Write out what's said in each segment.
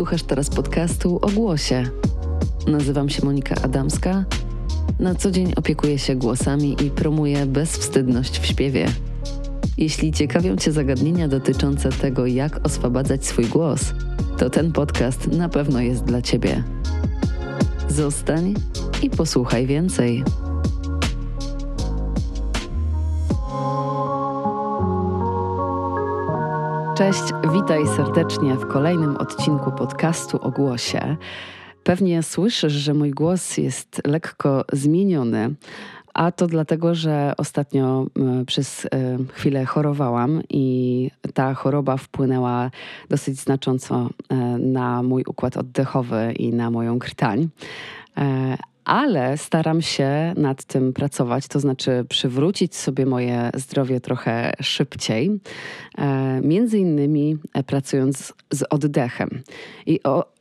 Słuchasz teraz podcastu o głosie. Nazywam się Monika Adamska. Na co dzień opiekuję się głosami i promuję bezwstydność w śpiewie. Jeśli ciekawią Cię zagadnienia dotyczące tego, jak oswabadzać swój głos, to ten podcast na pewno jest dla Ciebie. Zostań i posłuchaj więcej. Cześć, witaj serdecznie w kolejnym odcinku podcastu o głosie. Pewnie słyszysz, że mój głos jest lekko zmieniony, a to dlatego, że ostatnio e, przez e, chwilę chorowałam i ta choroba wpłynęła dosyć znacząco e, na mój układ oddechowy i na moją krtań ale staram się nad tym pracować, to znaczy przywrócić sobie moje zdrowie trochę szybciej, między innymi pracując z oddechem. I o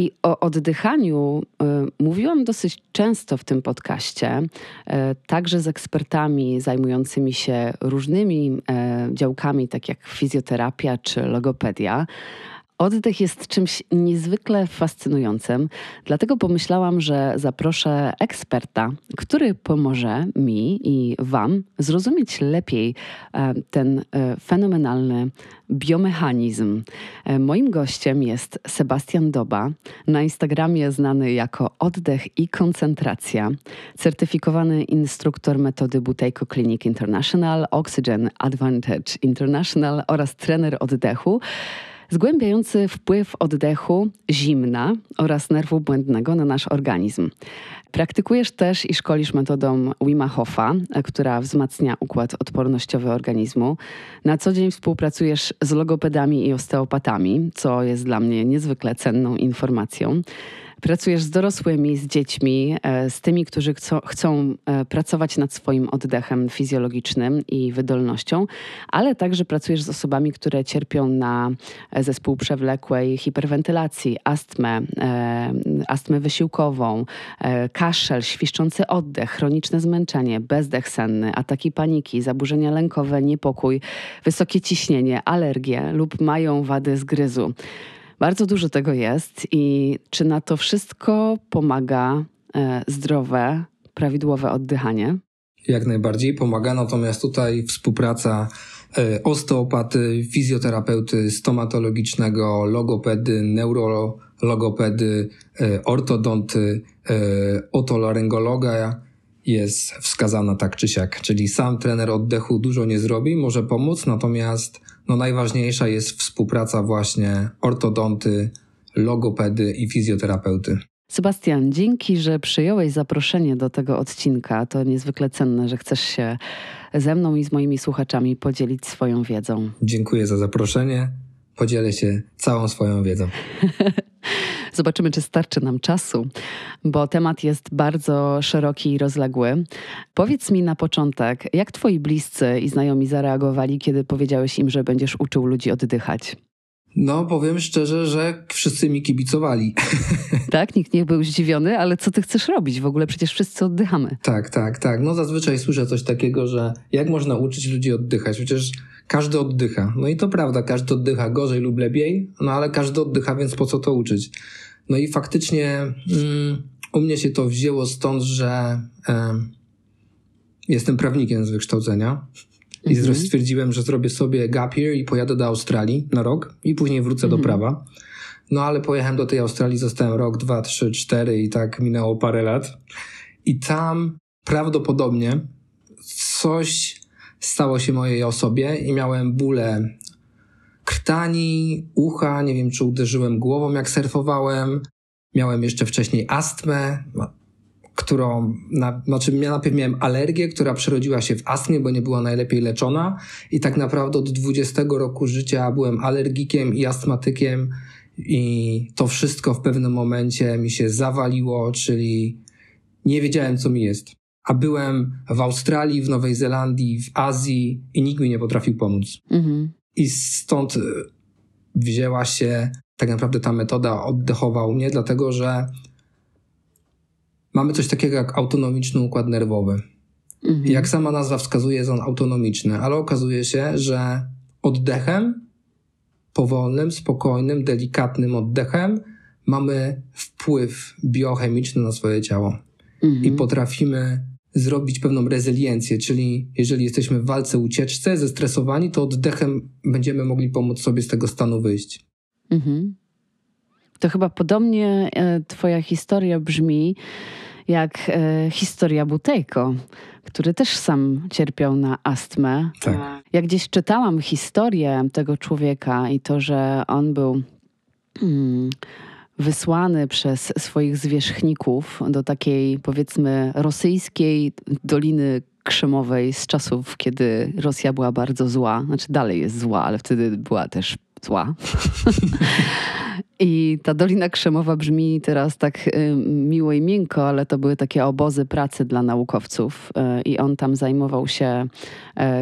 i o oddychaniu y, mówiłam dosyć często w tym podcaście, także z ekspertami zajmującymi się różnymi działkami, tak jak fizjoterapia czy logopedia. Oddech jest czymś niezwykle fascynującym, dlatego pomyślałam, że zaproszę eksperta, który pomoże mi i Wam zrozumieć lepiej e, ten e, fenomenalny biomechanizm. E, moim gościem jest Sebastian Doba, na Instagramie znany jako Oddech i Koncentracja, certyfikowany instruktor metody Buteiko Clinic International, Oxygen Advantage International oraz trener oddechu zgłębiający wpływ oddechu, zimna oraz nerwu błędnego na nasz organizm. Praktykujesz też i szkolisz metodą Wima Hofa, która wzmacnia układ odpornościowy organizmu. Na co dzień współpracujesz z logopedami i osteopatami, co jest dla mnie niezwykle cenną informacją. Pracujesz z dorosłymi, z dziećmi, e, z tymi, którzy chcą, chcą e, pracować nad swoim oddechem fizjologicznym i wydolnością, ale także pracujesz z osobami, które cierpią na e, zespół przewlekłej hiperwentylacji, astmę, astmę wysiłkową, kaszel, świszczący oddech, chroniczne zmęczenie, bezdech senny, ataki paniki, zaburzenia lękowe, niepokój, wysokie ciśnienie, alergie lub mają wady zgryzu. Bardzo dużo tego jest i czy na to wszystko pomaga e, zdrowe, prawidłowe oddychanie? Jak najbardziej pomaga, natomiast tutaj współpraca e, osteopaty, fizjoterapeuty stomatologicznego, logopedy, neurologopedy, e, ortodonty, otolaryngologa jest wskazana tak czy siak. Czyli sam trener oddechu dużo nie zrobi, może pomóc, natomiast no najważniejsza jest współpraca właśnie ortodonty, logopedy i fizjoterapeuty. Sebastian, dzięki, że przyjąłeś zaproszenie do tego odcinka. To niezwykle cenne, że chcesz się ze mną i z moimi słuchaczami podzielić swoją wiedzą. Dziękuję za zaproszenie. Podzielę się całą swoją wiedzą. Zobaczymy, czy starczy nam czasu, bo temat jest bardzo szeroki i rozległy. Powiedz mi na początek, jak twoi bliscy i znajomi zareagowali, kiedy powiedziałeś im, że będziesz uczył ludzi oddychać? No, powiem szczerze, że wszyscy mi kibicowali. Tak, nikt nie był zdziwiony, ale co ty chcesz robić? W ogóle przecież wszyscy oddychamy. Tak, tak, tak. No zazwyczaj słyszę coś takiego, że jak można uczyć ludzi oddychać? Przecież każdy oddycha. No i to prawda, każdy oddycha gorzej lub lepiej, no ale każdy oddycha, więc po co to uczyć? No i faktycznie mm, u mnie się to wzięło stąd, że jestem prawnikiem z wykształcenia. I mhm. stwierdziłem, że zrobię sobie gap year i pojadę do Australii na rok i później wrócę mhm. do prawa. No ale pojechałem do tej Australii, zostałem rok, dwa, trzy, cztery i tak minęło parę lat. I tam prawdopodobnie coś stało się mojej osobie i miałem bóle krtani, ucha, nie wiem czy uderzyłem głową jak surfowałem. Miałem jeszcze wcześniej astmę, którą, na, znaczy ja najpierw miałem alergię, która przerodziła się w astmę, bo nie była najlepiej leczona i tak naprawdę od 20 roku życia byłem alergikiem i astmatykiem i to wszystko w pewnym momencie mi się zawaliło, czyli nie wiedziałem co mi jest. A byłem w Australii, w Nowej Zelandii, w Azji i nikt mi nie potrafił pomóc. Mhm. I stąd y, wzięła się tak naprawdę ta metoda oddechowa u mnie, dlatego że mamy coś takiego jak autonomiczny układ nerwowy. Mhm. Jak sama nazwa wskazuje, jest on autonomiczny, ale okazuje się, że oddechem powolnym, spokojnym, delikatnym oddechem mamy wpływ biochemiczny na swoje ciało mhm. i potrafimy zrobić pewną rezyliencję, czyli jeżeli jesteśmy w walce, ucieczce, zestresowani, to oddechem będziemy mogli pomóc sobie z tego stanu wyjść. Mhm. To chyba podobnie e, Twoja historia brzmi jak e, historia Butejko, który też sam cierpiał na astmę. Tak. Jak gdzieś czytałam historię tego człowieka i to, że on był. Hmm, wysłany przez swoich zwierzchników do takiej, powiedzmy, rosyjskiej Doliny Krzemowej z czasów, kiedy Rosja była bardzo zła. Znaczy, dalej jest zła, ale wtedy była też zła. I ta Dolina Krzemowa brzmi teraz tak y, miło i miękko, ale to były takie obozy pracy dla naukowców. Y, I on tam zajmował się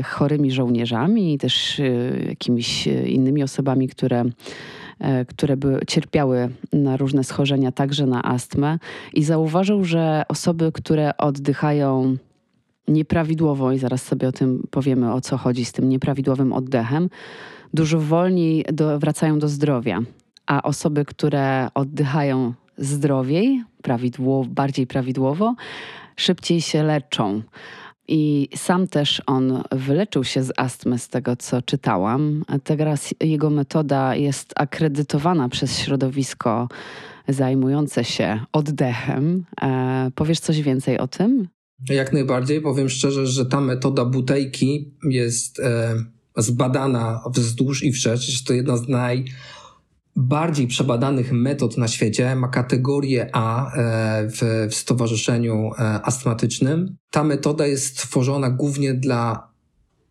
y, chorymi żołnierzami i też jakimiś innymi osobami, które E, które by cierpiały na różne schorzenia, także na astmę, i zauważył, że osoby, które oddychają nieprawidłowo, i zaraz sobie o tym powiemy, o co chodzi z tym nieprawidłowym oddechem, dużo wolniej do, wracają do zdrowia. A osoby, które oddychają zdrowiej, prawidłowo, bardziej prawidłowo, szybciej się leczą. I sam też on wyleczył się z astmy, z tego co czytałam. Teraz jego metoda jest akredytowana przez środowisko zajmujące się oddechem. E, powiesz coś więcej o tym? Jak najbardziej. Powiem szczerze, że ta metoda butejki jest e, zbadana wzdłuż i wszerz. To jedna z naj bardziej przebadanych metod na świecie, ma kategorię A e, w, w Stowarzyszeniu e, Astmatycznym. Ta metoda jest stworzona głównie dla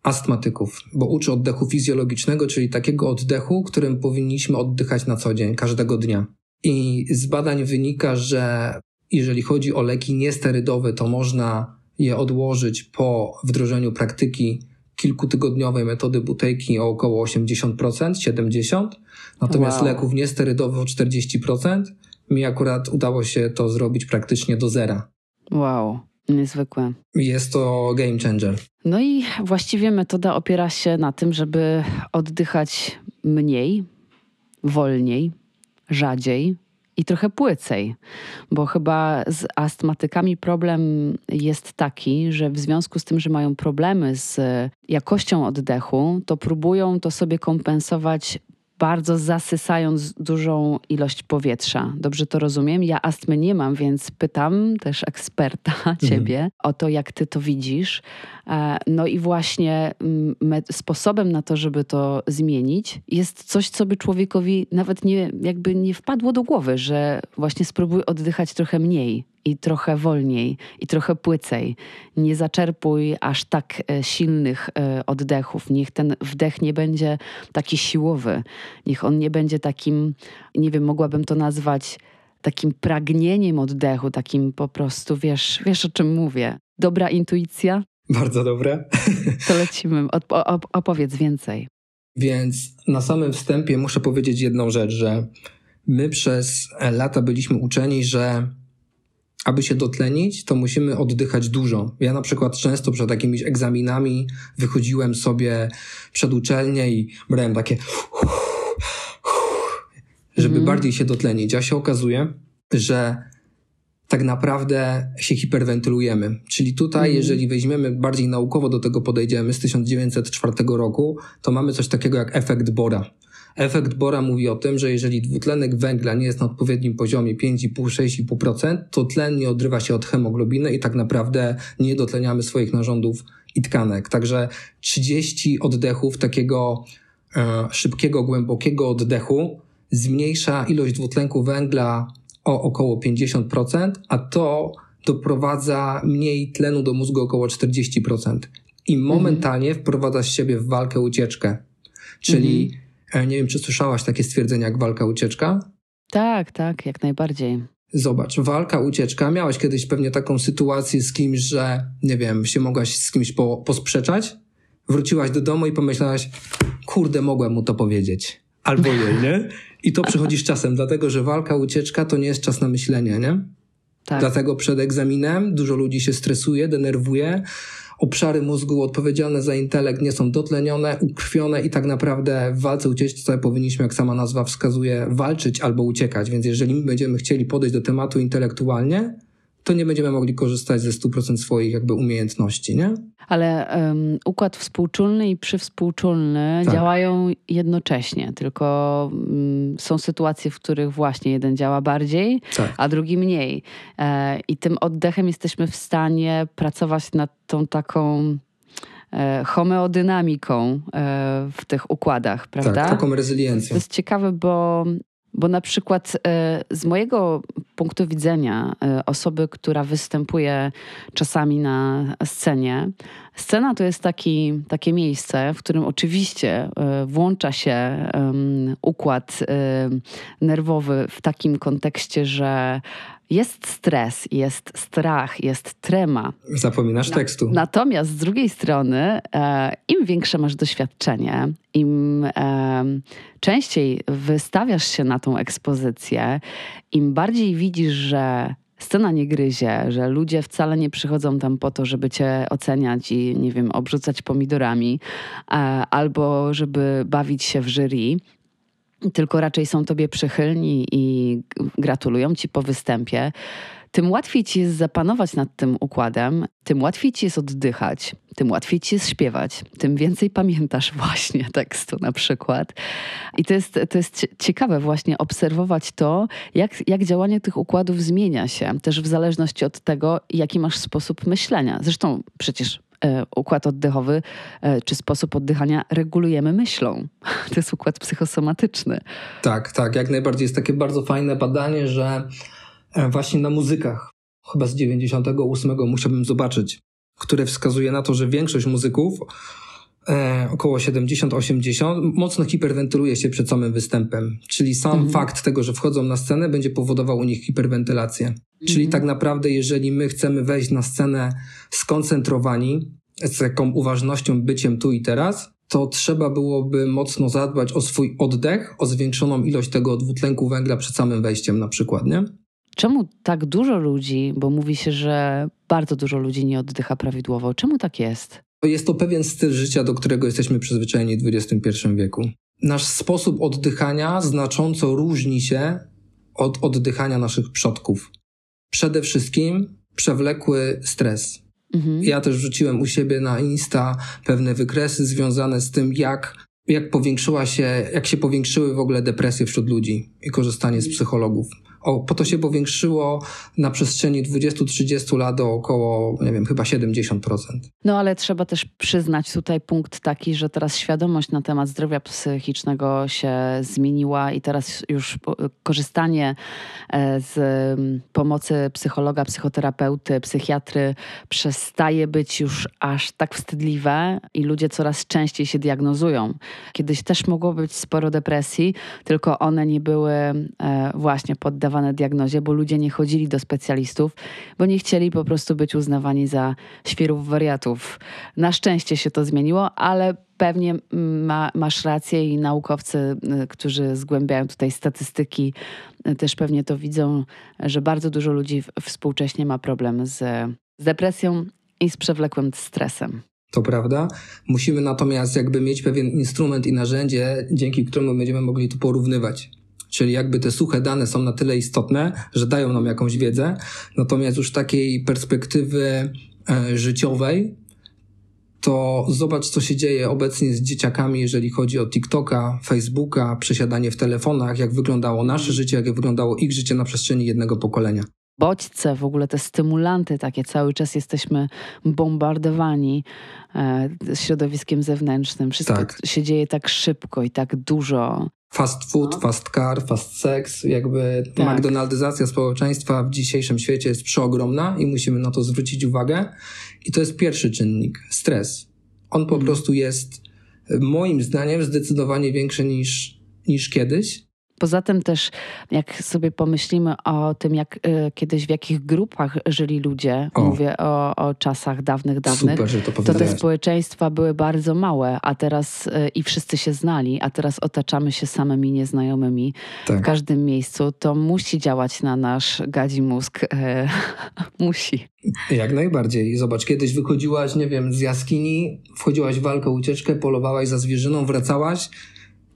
astmatyków, bo uczy oddechu fizjologicznego, czyli takiego oddechu, którym powinniśmy oddychać na co dzień, każdego dnia. I z badań wynika, że jeżeli chodzi o leki niesterydowe, to można je odłożyć po wdrożeniu praktyki kilkutygodniowej metody butejki o około 80%, 70%, natomiast wow. leków niesterydowych o 40%. Mi akurat udało się to zrobić praktycznie do zera. Wow, niezwykłe. Jest to game changer. No i właściwie metoda opiera się na tym, żeby oddychać mniej, wolniej, rzadziej, i trochę płycej, bo chyba z astmatykami problem jest taki, że w związku z tym, że mają problemy z jakością oddechu, to próbują to sobie kompensować bardzo zasysając dużą ilość powietrza. Dobrze to rozumiem? Ja astmy nie mam, więc pytam też eksperta, mhm. ciebie, mhm. o to, jak ty to widzisz. E, no i właśnie sposobem na to, żeby to zmienić, jest coś, co by człowiekowi nawet nie, jakby nie wpadło do głowy, że właśnie spróbuj oddychać trochę mniej i trochę wolniej, i trochę płycej. Nie zaczerpuj aż tak e, silnych e, oddechów. Niech ten wdech nie będzie taki siłowy. Niech on nie będzie takim, nie wiem, mogłabym to nazwać takim pragnieniem oddechu, takim po prostu, wiesz, wiesz o czym mówię. Dobra intuicja? Bardzo dobre. To lecimy. opowiedz więcej. Więc na samym wstępie muszę powiedzieć jedną rzecz, że my przez lata byliśmy uczeni, że aby się dotlenić, to musimy oddychać dużo. Ja na przykład często przed jakimiś egzaminami wychodziłem sobie przed uczelnię i brałem takie żeby mm. bardziej się dotlenić. A się okazuje, że tak naprawdę się hiperwentylujemy. Czyli tutaj, mm. jeżeli weźmiemy bardziej naukowo do tego podejdziemy z 1904 roku, to mamy coś takiego jak efekt Bora. Efekt Bora mówi o tym, że jeżeli dwutlenek węgla nie jest na odpowiednim poziomie 5,5-6,5%, to tlen nie odrywa się od hemoglobiny i tak naprawdę nie dotleniamy swoich narządów i tkanek. Także 30 oddechów takiego e, szybkiego, głębokiego oddechu zmniejsza ilość dwutlenku węgla o około 50%, a to doprowadza mniej tlenu do mózgu około 40%. I momentalnie mhm. wprowadza siebie w walkę ucieczkę. Czyli mhm nie wiem, czy słyszałaś takie stwierdzenia jak walka, ucieczka? Tak, tak, jak najbardziej. Zobacz, walka, ucieczka. Miałaś kiedyś pewnie taką sytuację z kimś, że nie wiem, się mogłaś z kimś po, posprzeczać, wróciłaś do domu i pomyślałaś, kurde, mogłem mu to powiedzieć. Albo jej, nie? I to przychodzi z czasem, dlatego że walka, ucieczka to nie jest czas na myślenie, nie? Tak. Dlatego przed egzaminem dużo ludzi się stresuje, denerwuje, obszary mózgu odpowiedzialne za intelekt nie są dotlenione, ukrwione i tak naprawdę w walce ucieczce powinniśmy, jak sama nazwa wskazuje, walczyć albo uciekać. Więc jeżeli my będziemy chcieli podejść do tematu intelektualnie, to nie będziemy mogli korzystać ze 100% swoich jakby umiejętności, nie? Ale um, układ współczulny i przywspółczulny tak. działają jednocześnie, tylko um, są sytuacje, w których właśnie jeden działa bardziej, tak. a drugi mniej. E, I tym oddechem jesteśmy w stanie pracować nad tą taką e, homeodynamiką e, w tych układach, prawda? Tak, taką rezyliencją. To jest ciekawe, bo bo na przykład e, z mojego punktu widzenia e, osoby, która występuje czasami na scenie, scena to jest taki, takie miejsce, w którym oczywiście e, włącza się układ nerwowy w takim kontekście, że jest stres, jest strach, jest trema. Zapominasz tekstu. Natomiast z drugiej strony, e, im większe masz doświadczenie, im e, częściej wystawiasz się na tą ekspozycję, im bardziej widzisz, że scena nie gryzie, że ludzie wcale nie przychodzą tam po to, żeby cię oceniać i, nie wiem, obrzucać pomidorami, e, albo żeby bawić się w jury, tylko raczej są tobie przychylni i gratulują ci po występie, tym łatwiej ci jest zapanować nad tym układem, tym łatwiej ci jest oddychać, tym łatwiej ci jest śpiewać, tym więcej pamiętasz właśnie tekstu na przykład. I to jest, to jest ciekawe właśnie obserwować to, jak, jak działanie tych układów zmienia się, też w zależności od tego, jaki masz sposób myślenia. Zresztą przecież układ oddechowy e, czy sposób oddychania regulujemy myślą. To jest układ psychosomatyczny. Tak, tak. Jak najbardziej jest takie bardzo fajne badanie, że e, właśnie na muzykach, chyba z 98 musiałbym zobaczyć, które wskazuje na to, że większość muzyków około 70-80, mocno hiperwentyluje się przed samym występem. Czyli sam mhm. fakt tego, że wchodzą na scenę, będzie powodował u nich hiperwentylację. Czyli mhm. tak naprawdę, jeżeli my chcemy wejść na scenę skoncentrowani, z taką uważnością, byciem tu i teraz, to trzeba byłoby mocno zadbać o swój oddech, o zwiększoną ilość tego dwutlenku węgla przed samym wejściem na przykład, nie? Czemu tak dużo ludzi, bo mówi się, że bardzo dużo ludzi nie oddycha prawidłowo, czemu tak jest? Jest to pewien styl życia, do którego jesteśmy przyzwyczajeni w XXI wieku. Nasz sposób oddychania znacząco różni się od oddychania naszych przodków. Przede wszystkim przewlekły stres. Mhm. Ja też wrzuciłem u siebie na Insta pewne wykresy związane z tym, jak, jak powiększyła się, jak się powiększyły w ogóle depresje wśród ludzi i korzystanie z psychologów. O, po to się powiększyło na przestrzeni 20-30 lat o około, nie wiem, chyba 70%. No ale trzeba też przyznać tutaj punkt taki, że teraz świadomość na temat zdrowia psychicznego się zmieniła i teraz już korzystanie e, z pomocy psychologa, psychoterapeuty, psychiatry przestaje być już aż tak wstydliwe i ludzie coraz częściej się diagnozują. Kiedyś też mogło być sporo depresji, tylko one nie były e, właśnie poddawane poddawane diagnozie, bo ludzie nie chodzili do specjalistów, bo nie chcieli po prostu być uznawani za świerów wariatów. Na szczęście się to zmieniło, ale pewnie ma, masz rację i naukowcy, y, którzy zgłębiają tutaj statystyki, y, też pewnie to widzą, że bardzo dużo ludzi współcześnie ma problem z, z depresją i z przewlekłym stresem. To prawda. Musimy natomiast jakby mieć pewien instrument i narzędzie, dzięki któremu będziemy mogli to porównywać. Czyli jakby te suche dane są na tyle istotne, że dają nam jakąś wiedzę, natomiast już takiej perspektywy e, życiowej, to zobacz, co się dzieje obecnie z dzieciakami, jeżeli chodzi o TikToka, Facebooka, przesiadanie w telefonach, jak wyglądało nasze życie, jak wyglądało ich życie na przestrzeni jednego pokolenia. Bodźce, w ogóle te stymulanty takie, cały czas jesteśmy bombardowani e, środowiskiem zewnętrznym. Wszystko tak. się dzieje tak szybko i tak dużo. Fast food, no. fast car, fast sex, jakby tak. McDonaldyzacja społeczeństwa w dzisiejszym świecie jest przeogromna i musimy na to zwrócić uwagę. I to jest pierwszy czynnik, stres. On po mhm. prostu jest moim zdaniem zdecydowanie większy niż, niż kiedyś. Poza tym też, jak sobie pomyślimy o tym, jak y, kiedyś w jakich grupach żyli ludzie, o. mówię o, o, czasach dawnych, dawnych, Super, to, to te społeczeństwa były bardzo małe, a teraz y, i wszyscy się znali, a teraz otaczamy się samymi nieznajomymi tak. w każdym miejscu, to musi działać na nasz gadzi mózg. E, musi. Jak najbardziej. Zobacz, kiedyś wychodziłaś, nie wiem, z jaskini, wchodziłaś w walkę, ucieczkę, polowałaś za zwierzyną, wracałaś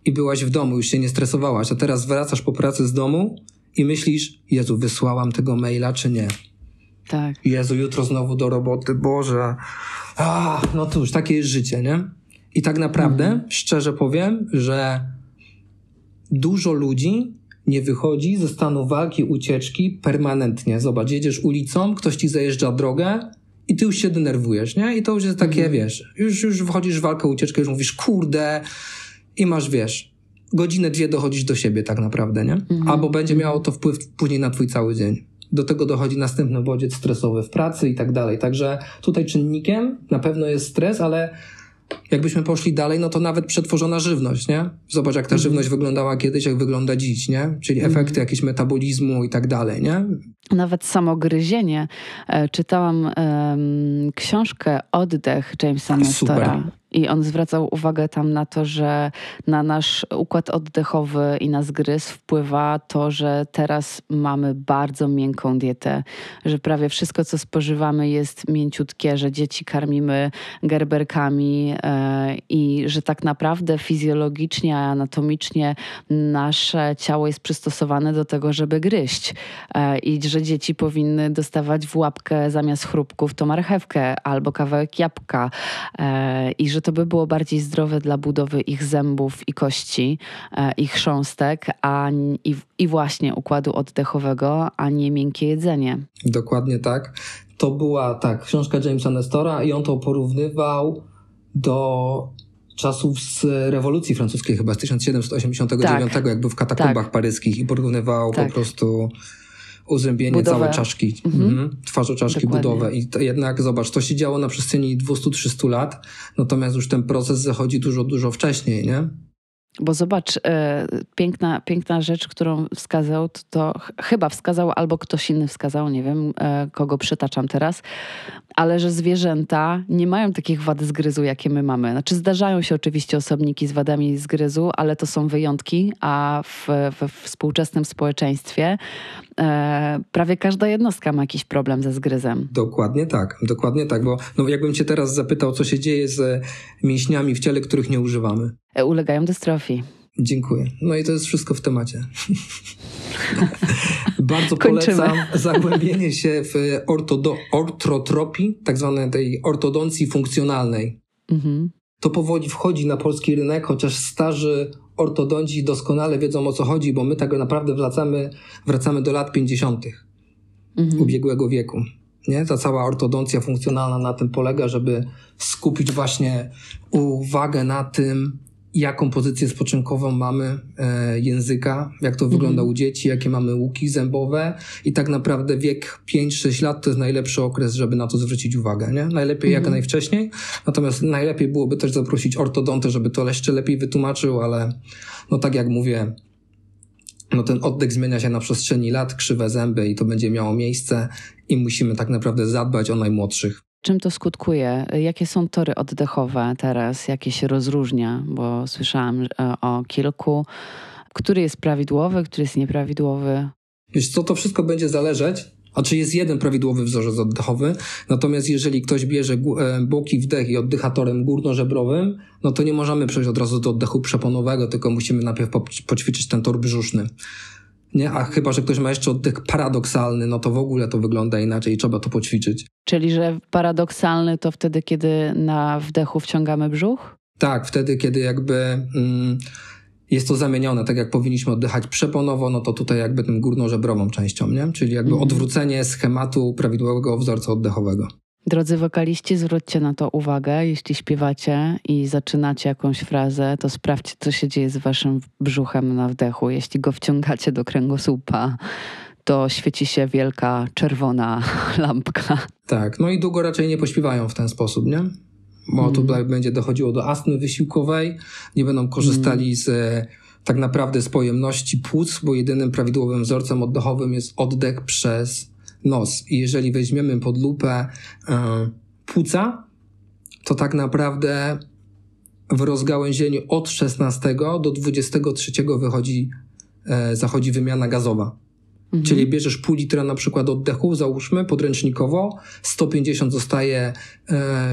i byłaś w domu, już się nie stresowałaś, a teraz wracasz po pracy z domu i myślisz, Jezu, wysłałam tego maila czy nie? Tak. Jezu, jutro znowu do roboty, Boże. A, no cóż, takie jest życie, nie? I tak naprawdę, mhm. szczerze powiem, że dużo ludzi nie wychodzi ze stanu walki, ucieczki permanentnie. Zobacz, jedziesz ulicą, ktoś ci zajeżdża drogę i ty już się denerwujesz, nie? I to już jest takie, mhm. wiesz, już, już wchodzisz w walkę, ucieczkę, już mówisz, kurde, i masz, wiesz, godzinę, dwie dochodzisz do siebie tak naprawdę, nie? Mhm. Albo będzie miało to wpływ później na twój cały dzień. Do tego dochodzi następny bodziec stresowy w pracy i tak dalej. Także tutaj czynnikiem na pewno jest stres, ale jakbyśmy poszli dalej, no to nawet przetworzona żywność, nie? Zobacz, jak ta mhm. żywność wyglądała kiedyś, jak wygląda dziś, nie? Czyli mhm. efekty jakiegoś metabolizmu i tak dalej, nie? Nawet samogryzienie. E, czytałam um, książkę Oddech Jamesa Nestora. I on zwracał uwagę tam na to, że na nasz układ oddechowy i na zgryz wpływa to, że teraz mamy bardzo miękką dietę, że prawie wszystko, co spożywamy, jest mięciutkie, że dzieci karmimy gerberkami e, i że tak naprawdę fizjologicznie, anatomicznie nasze ciało jest przystosowane do tego, żeby gryźć. E, I że dzieci powinny dostawać w łapkę zamiast chrupków to marchewkę albo kawałek jabłka. E, I że to by było bardziej zdrowe dla budowy ich zębów i kości, e, ich chrząstek, a i, i właśnie układu oddechowego, a nie miękkie jedzenie. Dokładnie tak. To była tak, książka Jamesa Nestora i on to porównywał do czasów z rewolucji francuskiej, chyba z 1789, tak, jak był w katakumbach tak. paryskich i porównywał tak. po prostu uzębienie budowę. całe czaszki, mhm. mhm. twarzoczaszki, Dokładnie. budowę. I to jednak zobacz, to się działo na przestrzeni 200-300 lat, natomiast już ten proces zachodzi dużo, dużo wcześniej, nie? Bo zobacz, e, piękna, piękna rzecz, którą wskazał, to, to, chyba wskazał albo ktoś inny wskazał, nie wiem, e, kogo przytaczam teraz, ale że zwierzęta nie mają takich wad zgryzu, jakie my mamy. Znaczy zdarzają się oczywiście osobniki z wadami zgryzu, ale to są wyjątki, a w, we współczesnym społeczeństwie e, prawie każda jednostka ma jakiś problem ze zgryzem. Dokładnie tak, dokładnie tak, bo no, jakbym cię teraz zapytał, co się dzieje z mięśniami w ciele, których nie używamy. E, ulegają dystrofii. Dziękuję. No i to jest wszystko w temacie. Bardzo polecam zagłębienie się w ortodo- tak zwanej tej ortodoncji funkcjonalnej. Mhm. To powoli wchodzi na polski rynek, chociaż starzy ortodonci doskonale wiedzą o co chodzi, bo my tak naprawdę wracamy, wracamy do lat 50. Mhm. ubiegłego wieku. Nie? Ta cała ortodoncja funkcjonalna na tym polega, żeby skupić właśnie uwagę na tym, jaką pozycję spoczynkową mamy e, języka, jak to wygląda mhm. u dzieci, jakie mamy łuki zębowe i tak naprawdę wiek 5-6 lat to jest najlepszy okres, żeby na to zwrócić uwagę, nie? Najlepiej jak mhm. najwcześniej, natomiast najlepiej byłoby też zaprosić ortodontę, żeby to jeszcze lepiej wytłumaczył, ale no tak jak mówię, no ten oddech zmienia się na przestrzeni lat, krzywe zęby i to będzie miało miejsce i musimy tak naprawdę zadbać o najmłodszych. Czym to skutkuje? Jakie są tory oddechowe teraz? Jakie się rozróżnia? Bo słyszałam e, o kilku. Który jest prawidłowy, który jest nieprawidłowy? Wiesz co, to wszystko będzie zależeć a czy jest jeden prawidłowy wzorzec oddechowy, natomiast jeżeli ktoś bierze e, boki wdech i oddychatorem górnożebrowym, no to nie możemy przejść od razu do oddechu przeponowego, tylko musimy najpierw poćwiczyć ten tor brzuszny. Nie? A chyba, że ktoś ma jeszcze oddech paradoksalny, no to w ogóle to wygląda inaczej i trzeba to poćwiczyć. Czyli, że paradoksalny to wtedy, kiedy na wdechu wciągamy brzuch? Tak, wtedy, kiedy jakby mm, jest to zamienione, tak jak powinniśmy oddychać przeponowo, no to tutaj jakby tym górnożebrową częścią, nie? Czyli jakby mhm. odwrócenie schematu prawidłowego wzorca oddechowego. Drodzy wokaliści, zwróćcie na to uwagę. Jeśli śpiewacie i zaczynacie jakąś frazę, to sprawdźcie, co się dzieje z waszym brzuchem na wdechu. Jeśli go wciągacie do kręgosłupa, to świeci się wielka czerwona lampka. Tak, no i długo raczej nie pośpiewają w ten sposób, nie? Bo mm. tutaj będzie dochodziło do astmy wysiłkowej, nie będą korzystali mm. z tak naprawdę z pojemności płuc, bo jedynym prawidłowym wzorcem oddechowym jest oddech przez nos. I jeżeli weźmiemy pod lupę e, płuca, to tak naprawdę w rozgałęzieniu od 16 do 23 wychodzi, e, zachodzi wymiana gazowa. Mhm. Czyli bierzesz pół litra na przykład oddechu, załóżmy podręcznikowo, 150 zostaje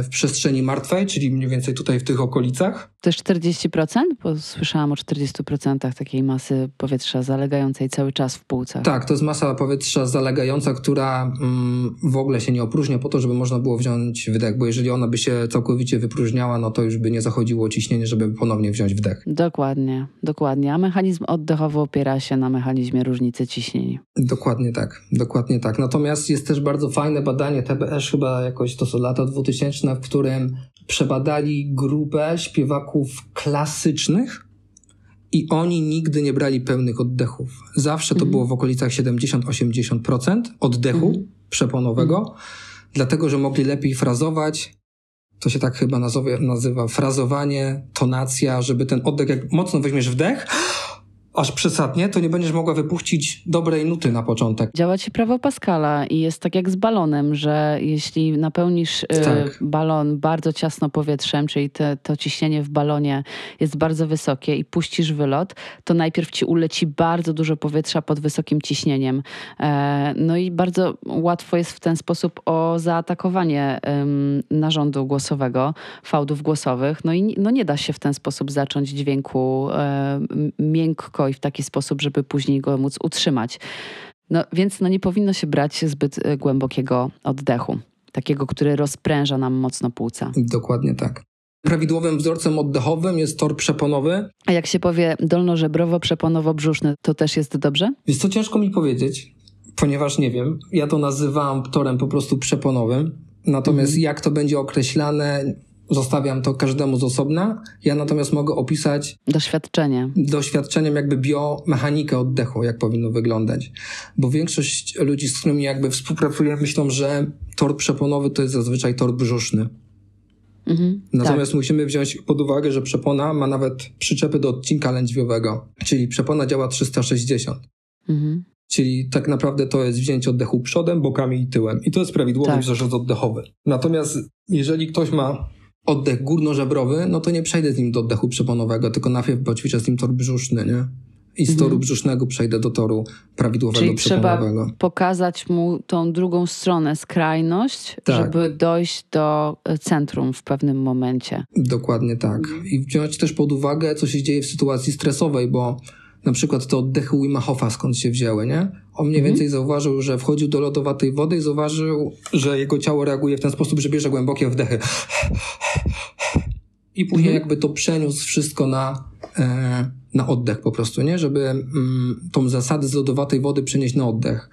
w przestrzeni martwej, czyli mniej więcej tutaj w tych okolicach. To jest 40%? Bo słyszałam o 40% takiej masy powietrza zalegającej cały czas w płucach. Tak, to jest masa powietrza zalegająca, która mm, w ogóle się nie opróżnia po to, żeby można było wziąć wdech, bo jeżeli ona by się całkowicie wypróżniała, no to już by nie zachodziło ciśnienie, żeby ponownie wziąć wdech. Dokładnie, dokładnie. A mechanizm oddechowy opiera się na mechanizmie różnicy ciśnień. Dokładnie tak, dokładnie tak. Natomiast jest też bardzo fajne badanie TBS, chyba jakoś to są lata 2000, w którym przebadali grupę śpiewaków klasycznych i oni nigdy nie brali pełnych oddechów. Zawsze to mhm. było w okolicach 70-80% oddechu mhm. przeponowego, mhm. dlatego że mogli lepiej frazować. To się tak chyba nazywa, nazywa frazowanie, tonacja, żeby ten oddech, jak mocno weźmiesz wdech, aż przesadnie, to nie będziesz mogła wypuścić dobrej nuty na początek. Działa ci prawo Pascala i jest tak jak z balonem, że jeśli napełnisz y, tak. balon bardzo ciasno powietrzem, czyli te, to ciśnienie w balonie jest bardzo wysokie i puścisz wylot, to najpierw ci uleci bardzo dużo powietrza pod wysokim ciśnieniem. E, no i bardzo łatwo jest w ten sposób o zaatakowanie narządu głosowego, fałdów głosowych. No i no nie da się w ten sposób zacząć dźwięku e, miękko i w taki sposób, żeby później go móc utrzymać. No, więc no, nie powinno się brać zbyt e, głębokiego oddechu, takiego, który rozpręża nam mocno płuca. Dokładnie tak. Prawidłowym wzorcem oddechowym jest tor przeponowy. A jak się powie dolnożebrowo-przeponowo-brzuszny, to też jest dobrze? Jest to ciężko mi powiedzieć, ponieważ nie wiem. Ja to nazywam torem po prostu przeponowym. Natomiast mhm. jak to będzie określane, Zostawiam to każdemu z osobna. Ja natomiast mogę opisać doświadczenie. Doświadczeniem jakby biomechanikę oddechu, jak powinno wyglądać. Bo większość ludzi, z którymi jakby współpracuję, myślą, że tor przeponowy to jest zazwyczaj tor brzuszny. Mhm, Natomiast tak. musimy wziąć pod uwagę, że przepona ma nawet przyczepy do odcinka lędźwiowego, czyli przepona działa 360. Mhm. Czyli tak naprawdę to jest wzięcie oddechu przodem, bokami i tyłem. I to jest prawidłowy tak. wzorzec oddechowy. Natomiast jeżeli ktoś ma oddech górnożebrowy, no to nie przejdę z nim do oddechu przeponowego, tylko najpierw poćwiczę z nim tor brzuszny, nie? I z toru mhm. brzusznego przejdę do toru prawidłowego Czyli przeponowego. trzeba pokazać mu tą drugą stronę, skrajność, tak. żeby dojść do e, centrum w pewnym momencie. Dokładnie tak. I wziąć też pod uwagę, co się dzieje w sytuacji stresowej, bo na przykład te oddechy Wima Hofa skąd się wzięły, nie? On mniej mhm. więcej zauważył, że wchodził do lodowatej wody i zauważył, że jego ciało reaguje w ten sposób, że bierze głębokie wdechy. I później mhm. jakby to przeniósł wszystko na, e, na oddech po prostu, nie? Żeby mm, tą zasadę z lodowatej wody przenieść na oddech.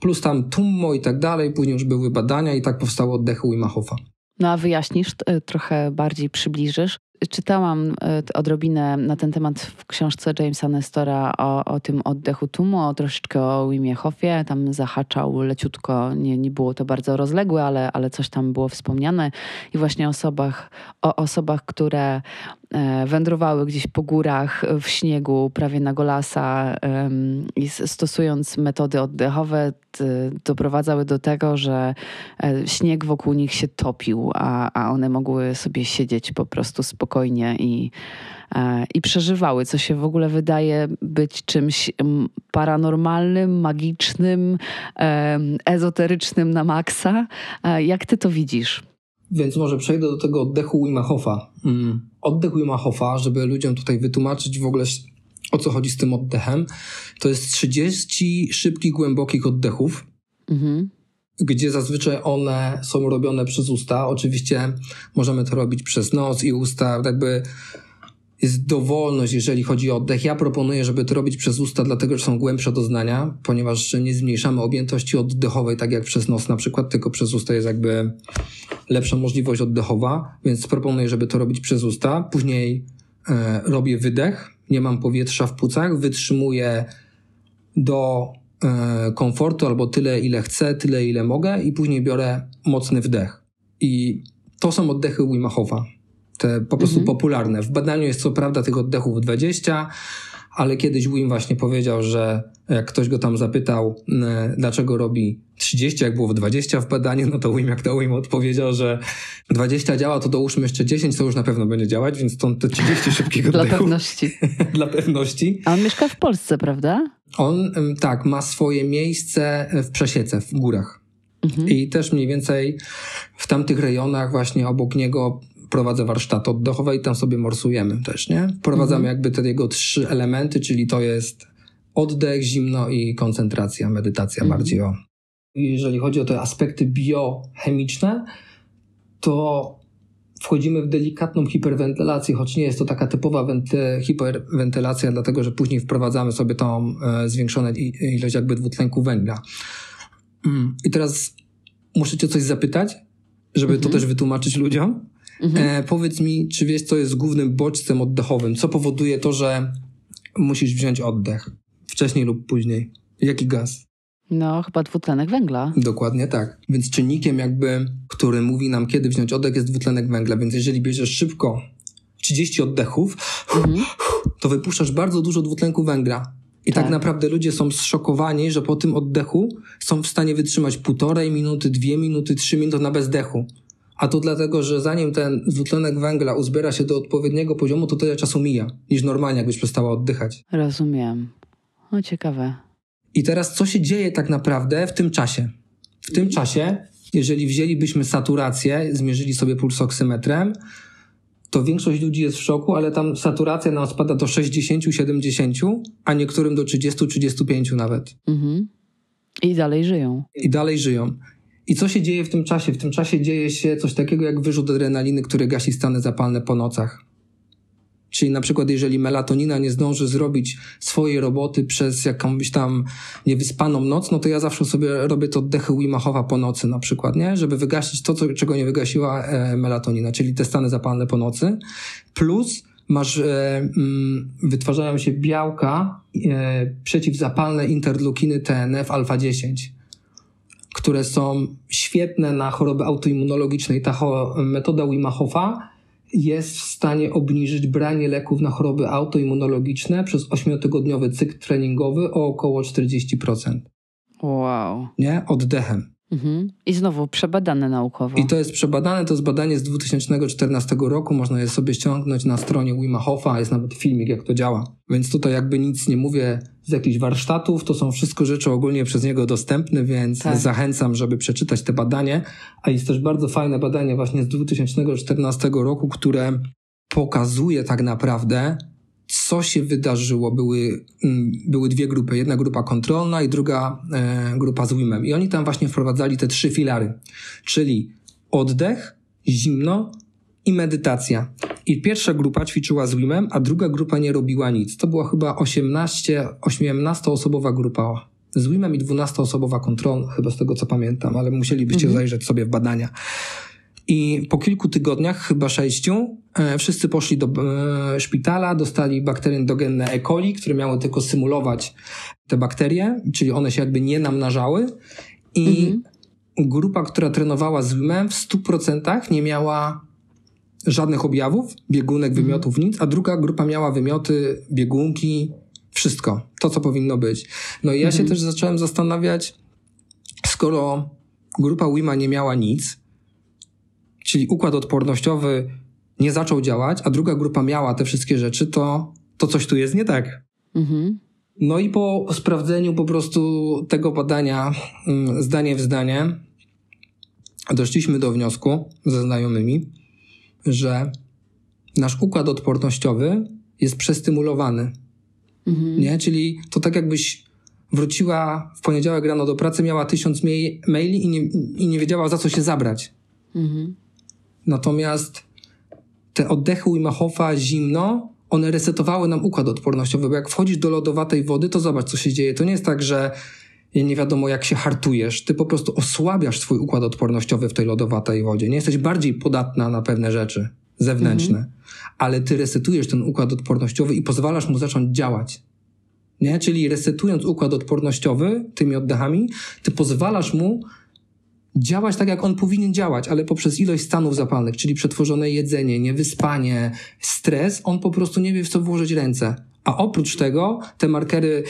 Plus tam tummo i tak dalej, później już były badania i tak powstały oddechy Wima Hofa. No a wyjaśnisz, e, trochę bardziej przybliżysz, Czytałam e, odrobinę na ten temat w książce Jamesa Nestora o, o tym oddechu tumu, troszeczkę o Wimie Hofie. Tam zahaczał leciutko, nie, nie było to bardzo rozległe, ale, ale coś tam było wspomniane. I właśnie osobach, o osobach, które wędrowały gdzieś po górach w śniegu, prawie na golasa i stosując metody oddechowe, doprowadzały do tego, że e, śnieg wokół nich się topił, a, a one mogły sobie siedzieć po prostu spokojnie i, e, i przeżywały, co się w ogóle wydaje być czymś paranormalnym, magicznym, ezoterycznym na maksa. E, jak ty to widzisz? Więc może przejdę do tego oddechu Wima Hofa. Mm. Oddech Wima Hofa, żeby ludziom tutaj wytłumaczyć w ogóle o co chodzi z tym oddechem, to jest 30 szybkich, głębokich oddechów, mhm. gdzie zazwyczaj one są robione przez usta. Oczywiście możemy to robić przez nos i usta, jakby jest dowolność, jeżeli chodzi o oddech. Ja proponuję, żeby to robić przez usta, dlatego że są głębsze doznania, ponieważ nie zmniejszamy objętości oddechowej, tak jak przez nos na przykład, tylko przez usta jest jakby lepsza możliwość oddechowa, więc proponuję, żeby to robić przez usta. Później e, robię wydech, nie mam powietrza w płucach, wytrzymuję do e, komfortu albo tyle, ile chcę, tyle, ile mogę i później biorę mocny wdech. I to są oddechy Wim Hofa. Te po prostu mhm. popularne. W badaniu jest co prawda tych oddechów 20, ale kiedyś Wim właśnie powiedział, że jak ktoś go tam zapytał, e, dlaczego robi 30, jak było 20 w badaniu, no to Wim jak to Wim odpowiedział, że 20 działa, to dołóżmy jeszcze 10, to już na pewno będzie działać, więc stąd te 30 szybkich oddechów. Dla pewności. Dla pewności. A on mieszka w Polsce, prawda? On, tak, ma swoje miejsce w Przesiece, w górach. Mhm. I też mniej więcej w tamtych rejonach właśnie obok niego prowadzę warsztaty oddechowe i tam sobie morsujemy też, nie? Wprowadzamy mhm. jakby te jego trzy elementy, czyli to jest oddech, zimno i koncentracja, medytacja mhm. bardziej o. Jeżeli chodzi o te aspekty biochemiczne, to wchodzimy w delikatną hiperwentylację, choć nie jest to taka typowa wenty- hiperwentylacja, dlatego że później wprowadzamy sobie tą e, zwiększoną ilość jakby dwutlenku węgla. Mm. I teraz muszę cię coś zapytać, żeby mhm. to też wytłumaczyć ludziom. Mhm. E, powiedz mi, czy wiesz, co jest głównym bodźcem oddechowym? Co powoduje to, że musisz wziąć oddech? Wcześniej lub później. Jaki gaz? No, chyba dwutlenek węgla. Dokładnie tak. Więc czynnikiem jakby, który mówi nam, kiedy wziąć oddech, jest dwutlenek węgla. Więc jeżeli bierzesz szybko 30 oddechów, mhm. to wypuszczasz bardzo dużo dwutlenku węgla. I tak. tak. naprawdę ludzie są zszokowani, że po tym oddechu są w stanie wytrzymać półtorej minuty, dwie minuty, trzy minuty na bezdechu. A to dlatego, że zanim ten dwutlenek węgla uzbiera się do odpowiedniego poziomu, to tyle czasu mija, niż normalnie, jakbyś przestała oddychać. Rozumiem. No ciekawe. I teraz co się dzieje tak naprawdę w tym czasie? W tym czasie, jeżeli wzięlibyśmy saturację, zmierzyli sobie pulsoksymetrem, to większość ludzi jest w szoku, ale tam saturacja nam spada do 60-70, a niektórym do 30-35 nawet. Mhm. I dalej żyją. I dalej żyją. I co się dzieje w tym czasie? W tym czasie dzieje się coś takiego jak wyrzut adrenaliny, który gasi stany zapalne po nocach. Czyli na przykład, jeżeli melatonina nie zdąży zrobić swojej roboty przez jakąś tam niewyspaną noc, no to ja zawsze sobie robię to oddechy Wim po nocy na przykład, nie? Żeby wygasić to, co, czego nie wygasiła e, melatonina, czyli te stany zapalne po nocy. Plus masz, e, mm, wytwarzają się białka e, przeciwzapalne interleukiny TNF alfa 10 które są świetne na choroby autoimmunologiczne i ta metoda Wim jest w stanie obniżyć branie leków na choroby autoimmunologiczne przez 8-tygodniowy cykl treningowy o około 40%. Wow. Nie? Oddechem. Mhm. I znowu przebadane naukowo. I to jest przebadane, to jest badanie z 2014 roku, można je sobie ściągnąć na stronie Wima Hofa, jest nawet filmik, jak to działa. Więc tutaj jakby nic nie mówię z jakichś warsztatów, to są wszystko rzeczy ogólnie przez niego dostępne, więc tak. zachęcam, żeby przeczytać te badanie. A jest też bardzo fajne badanie właśnie z 2014 roku, które pokazuje tak naprawdę, co się wydarzyło. Były, mm, były dwie grupy. Jedna grupa kontrolna i druga e, grupa z WIM-em. I oni tam właśnie wprowadzali te trzy filary, czyli oddech, zimno i medytacja. I pierwsza grupa ćwiczyła z WIM-em, a druga grupa nie robiła nic. To była chyba 18, 18-osobowa grupa z WIM-em i 12-osobowa kontrolna, chyba z tego co pamiętam, ale musielibyście mhm. zajrzeć sobie w badania. I po kilku tygodniach, chyba sześciu, e, wszyscy poszli do e, szpitala, dostali bakterie endogenne E. coli, które miały tylko symulować te bakterie, czyli one się jakby nie namnażały. I mhm. grupa, która trenowała z WIM-em w 100% nie miała żadnych objawów, biegunek, mhm. wymiotów, nic, a druga grupa miała wymioty, biegunki, wszystko. To, co powinno być. No i ja mhm. się też zacząłem zastanawiać, skoro grupa WIMA nie miała nic, czyli układ odpornościowy nie zaczął działać, a druga grupa miała te wszystkie rzeczy, to, to coś tu jest nie tak. Mhm. No i po sprawdzeniu po prostu tego badania mm, zdanie w zdanie doszliśmy do wniosku ze znajomymi, że nasz układ odpornościowy jest przestymulowany. Mhm. Nie? Czyli to tak jakbyś wróciła w poniedziałek rano do pracy, miała tysiąc maili i nie, i nie wiedziała za co się zabrać. Mhm. Natomiast te oddechy Wim zimno, one resetowały nam układ odpornościowy, bo jak wchodzisz do lodowatej wody, to zobacz, co się dzieje. To nie jest tak, że nie wiadomo, jak się hartujesz. Ty po prostu osłabiasz swój układ odpornościowy w tej lodowatej wodzie. Nie jesteś bardziej podatna na pewne rzeczy zewnętrzne, mhm. ale ty resetujesz ten układ odpornościowy i pozwalasz mu zacząć działać. Nie? Czyli resetując układ odpornościowy tymi oddechami, ty pozwalasz mu działać tak, jak on powinien działać, ale poprzez ilość stanów zapalnych, czyli przetworzone jedzenie, niewyspanie, stres, on po prostu nie wie, w co włożyć ręce. A oprócz tego te markery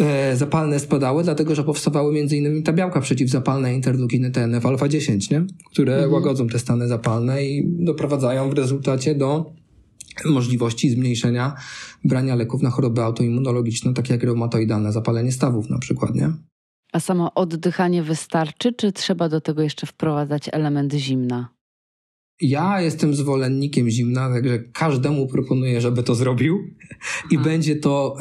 e, zapalne spadały, dlatego że powstawały między innymi ta białka przeciwzapalne interleukiny TNF alfa 10, nie? które mhm. łagodzą te stany zapalne i doprowadzają w rezultacie do możliwości zmniejszenia brania leków na choroby autoimmunologiczne, takie jak reumatoidalne zapalenie stawów na przykład, nie? A samo oddychanie wystarczy, czy trzeba do tego jeszcze wprowadzać element zimna? Ja jestem zwolennikiem zimna, także każdemu proponuję, żeby to zrobił i będzie to.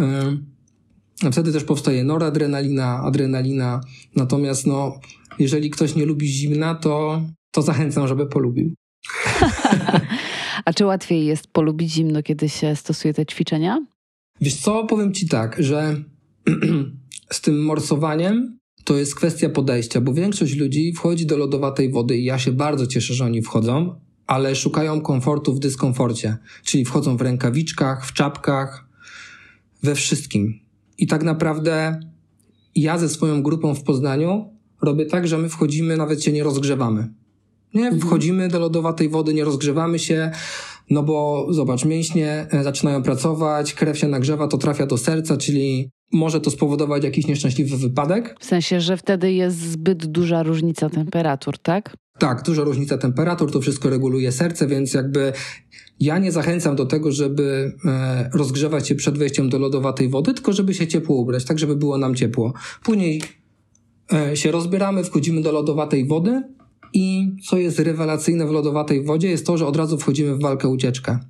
Yy, wtedy też powstaje noradrenalina, adrenalina. Natomiast, no, jeżeli ktoś nie lubi zimna, to, to zachęcam, żeby polubił. A czy łatwiej jest polubić zimno, kiedy się stosuje te ćwiczenia? Wiesz co, powiem ci tak, że z tym morsowaniem to jest kwestia podejścia, bo większość ludzi wchodzi do lodowatej wody i ja się bardzo cieszę, że oni wchodzą, ale szukają komfortu w dyskomforcie, czyli wchodzą w rękawiczkach, w czapkach, we wszystkim. I tak naprawdę ja ze swoją grupą w Poznaniu robię tak, że my wchodzimy, nawet się nie rozgrzewamy. Nie, mhm. wchodzimy do lodowatej wody, nie rozgrzewamy się, no bo zobacz, mięśnie e, zaczynają pracować, krew się nagrzewa, to trafia do serca, czyli może to spowodować jakiś nieszczęśliwy wypadek. W sensie, że wtedy jest zbyt duża różnica temperatur, tak? Tak, duża różnica temperatur, to wszystko reguluje serce, więc jakby ja nie zachęcam do tego, żeby e, rozgrzewać się przed wejściem do lodowatej wody, tylko żeby się ciepło ubrać, tak żeby było nam ciepło. Później e, się rozbieramy, wchodzimy do lodowatej wody i co jest rewelacyjne w lodowatej wodzie jest to, że od razu wchodzimy w walkę ucieczkę. Mhm.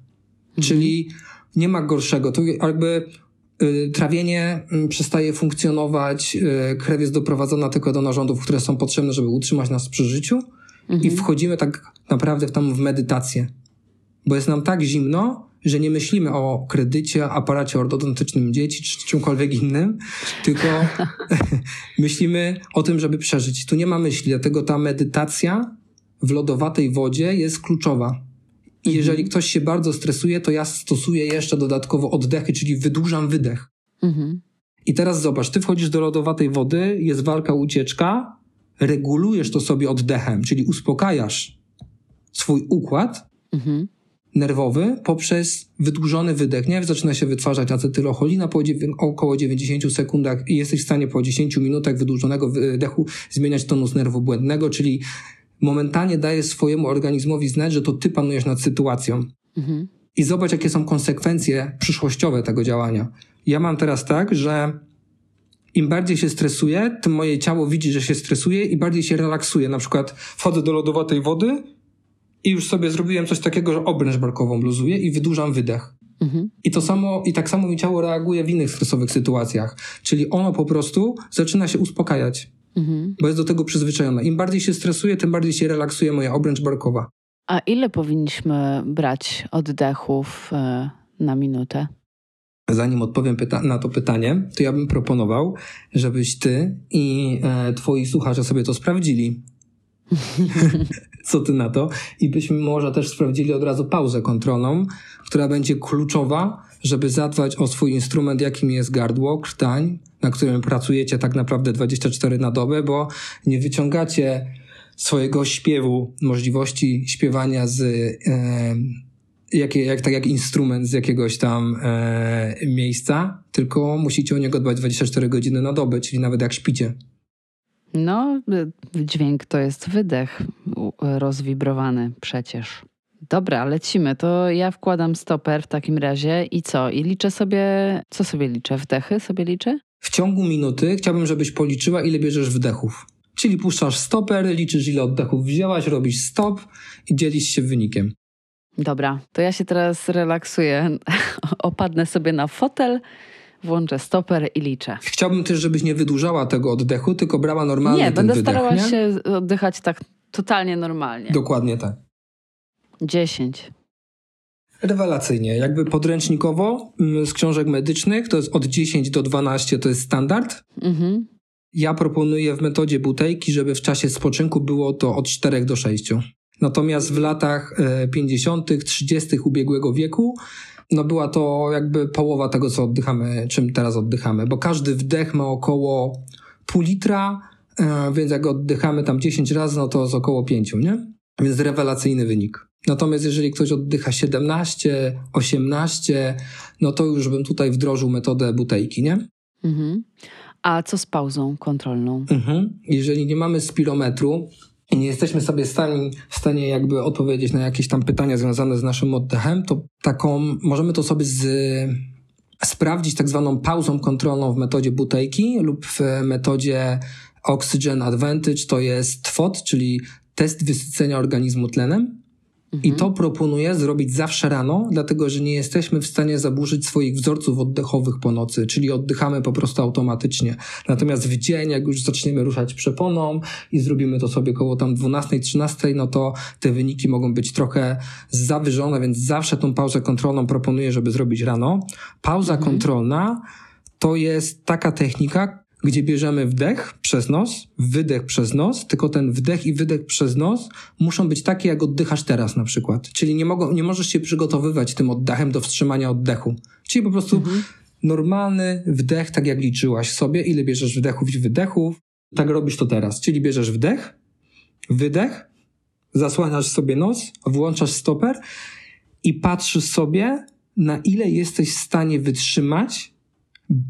Czyli nie ma gorszego. Tu jakby trawienie y, przestaje funkcjonować, y, krew jest doprowadzona tylko do narządów, które są potrzebne, żeby utrzymać nas przy życiu mhm. i wchodzimy tak naprawdę tam w medytację. Bo jest nam tak zimno, że nie myślimy o kredycie, aparacie ortodontycznym dzieci czy czymkolwiek innym, tylko myślimy o tym, żeby przeżyć. Tu nie ma myśli, dlatego ta medytacja w lodowatej wodzie jest kluczowa. I mhm. jeżeli ktoś się bardzo stresuje, to ja stosuję jeszcze dodatkowo oddechy, czyli wydłużam wydech. Mhm. I teraz zobacz, ty wchodzisz do lodowatej wody, jest walka, ucieczka, regulujesz to sobie oddechem, czyli uspokajasz swój układ, mhm nerwowy poprzez wydłużony wydech. Nie? Zaczyna się wytwarzać acetylocholina po około 90 sekundach i jesteś w stanie po 10 minutach wydłużonego wydechu zmieniać tonus nerwu błędnego, czyli momentalnie daje swojemu organizmowi znać, że to ty panujesz nad sytuacją. Mhm. I zobacz, jakie są konsekwencje przyszłościowe tego działania. Ja mam teraz tak, że im bardziej się stresuję, tym moje ciało widzi, że się stresuje i bardziej się relaksuje. Na przykład wchodzę do lodowatej wody, i już sobie zrobiłem coś takiego, że obręcz barkową luzuję i wydłużam wydech. Mhm. I to samo, i tak samo mi ciało reaguje w innych stresowych sytuacjach. Czyli ono po prostu zaczyna się uspokajać, mhm. bo jest do tego przyzwyczajone. Im bardziej się stresuje, tym bardziej się relaksuje moja obręcz barkowa. A ile powinniśmy brać oddechów e, na minutę? Zanim odpowiem na to pytanie, to ja bym proponował, żebyś ty i e, twoi słuchacze sobie to sprawdzili. Co ty na to? I byśmy może też sprawdzili od razu pauzę kontrolną, która będzie kluczowa, żeby zadbać o swój instrument, jakim jest gardło, krtań, na którym pracujecie tak naprawdę 24 na dobę, bo nie wyciągacie swojego śpiewu, możliwości śpiewania z, e, jak, jak, tak jak instrument z jakiegoś tam e, miejsca, tylko musicie o niego dbać 24 godziny na dobę, czyli nawet jak śpicie. No, dźwięk to jest wydech rozwibrowany przecież. Dobra, lecimy. To ja wkładam stoper w takim razie i co? I liczę sobie, co sobie liczę? Wdechy sobie liczę? W ciągu minuty chciałbym, żebyś policzyła, ile bierzesz wdechów. Czyli puszczasz stoper, liczysz, ile oddechów wzięłaś, robisz stop i dzielisz się wynikiem. Dobra, to ja się teraz relaksuję. Opadnę sobie na fotel włączę stoper i liczę. Chciałbym też, żebyś nie wydłużała tego oddechu, tylko brała normalnie nie, ten będę wydech, starała nie? się oddychać tak totalnie normalnie. Dokładnie tak. Dziesięć. Rewelacyjnie. Jakby podręcznikowo mm, z książek medycznych to jest od 10 do 12 to jest standard. Mhm. Ja proponuję w metodzie butejki, żeby w czasie spoczynku było to od 4 do 6. Natomiast w latach 50., e, 30. ubiegłego wieku no była to jakby połowa tego, co oddychamy, czym teraz oddychamy, bo każdy wdech ma około pół litra, e, więc jak oddychamy tam 10 razy, no to jest około 5, nie? Więc rewelacyjny wynik. Natomiast jeżeli ktoś oddycha 17, 18, no to już bym tutaj wdrożył metodę butejki, nie? Mhm. A co z pauzą kontrolną? Mhm. Jeżeli nie mamy spirometru i nie jesteśmy sobie w stanie, w stanie jakby odpowiedzieć na jakieś tam pytania związane z naszym oddechem, to taką, możemy to sobie z, sprawdzić tak zwaną pauzą kontrolną w metodzie butejki lub w metodzie Oxygen Advantage, to jest TWOT, czyli test wysycenia organizmu tlenem. I to proponuję zrobić zawsze rano, dlatego że nie jesteśmy w stanie zaburzyć swoich wzorców oddechowych po nocy, czyli oddychamy po prostu automatycznie. Natomiast w dzień, jak już zaczniemy ruszać przeponą i zrobimy to sobie koło tam 12-13, no to te wyniki mogą być trochę zawyżone, więc zawsze tą pauzę kontrolną proponuję, żeby zrobić rano. Pauza mhm. kontrolna to jest taka technika, gdzie bierzemy wdech przez nos, wydech przez nos, tylko ten wdech i wydech przez nos muszą być takie, jak oddychasz teraz na przykład. Czyli nie, mogą, nie możesz się przygotowywać tym oddechem do wstrzymania oddechu. Czyli po prostu mhm. normalny wdech, tak jak liczyłaś sobie, ile bierzesz wdechów i wydechów, tak robisz to teraz. Czyli bierzesz wdech, wydech, zasłaniasz sobie nos, włączasz stoper i patrzysz sobie, na ile jesteś w stanie wytrzymać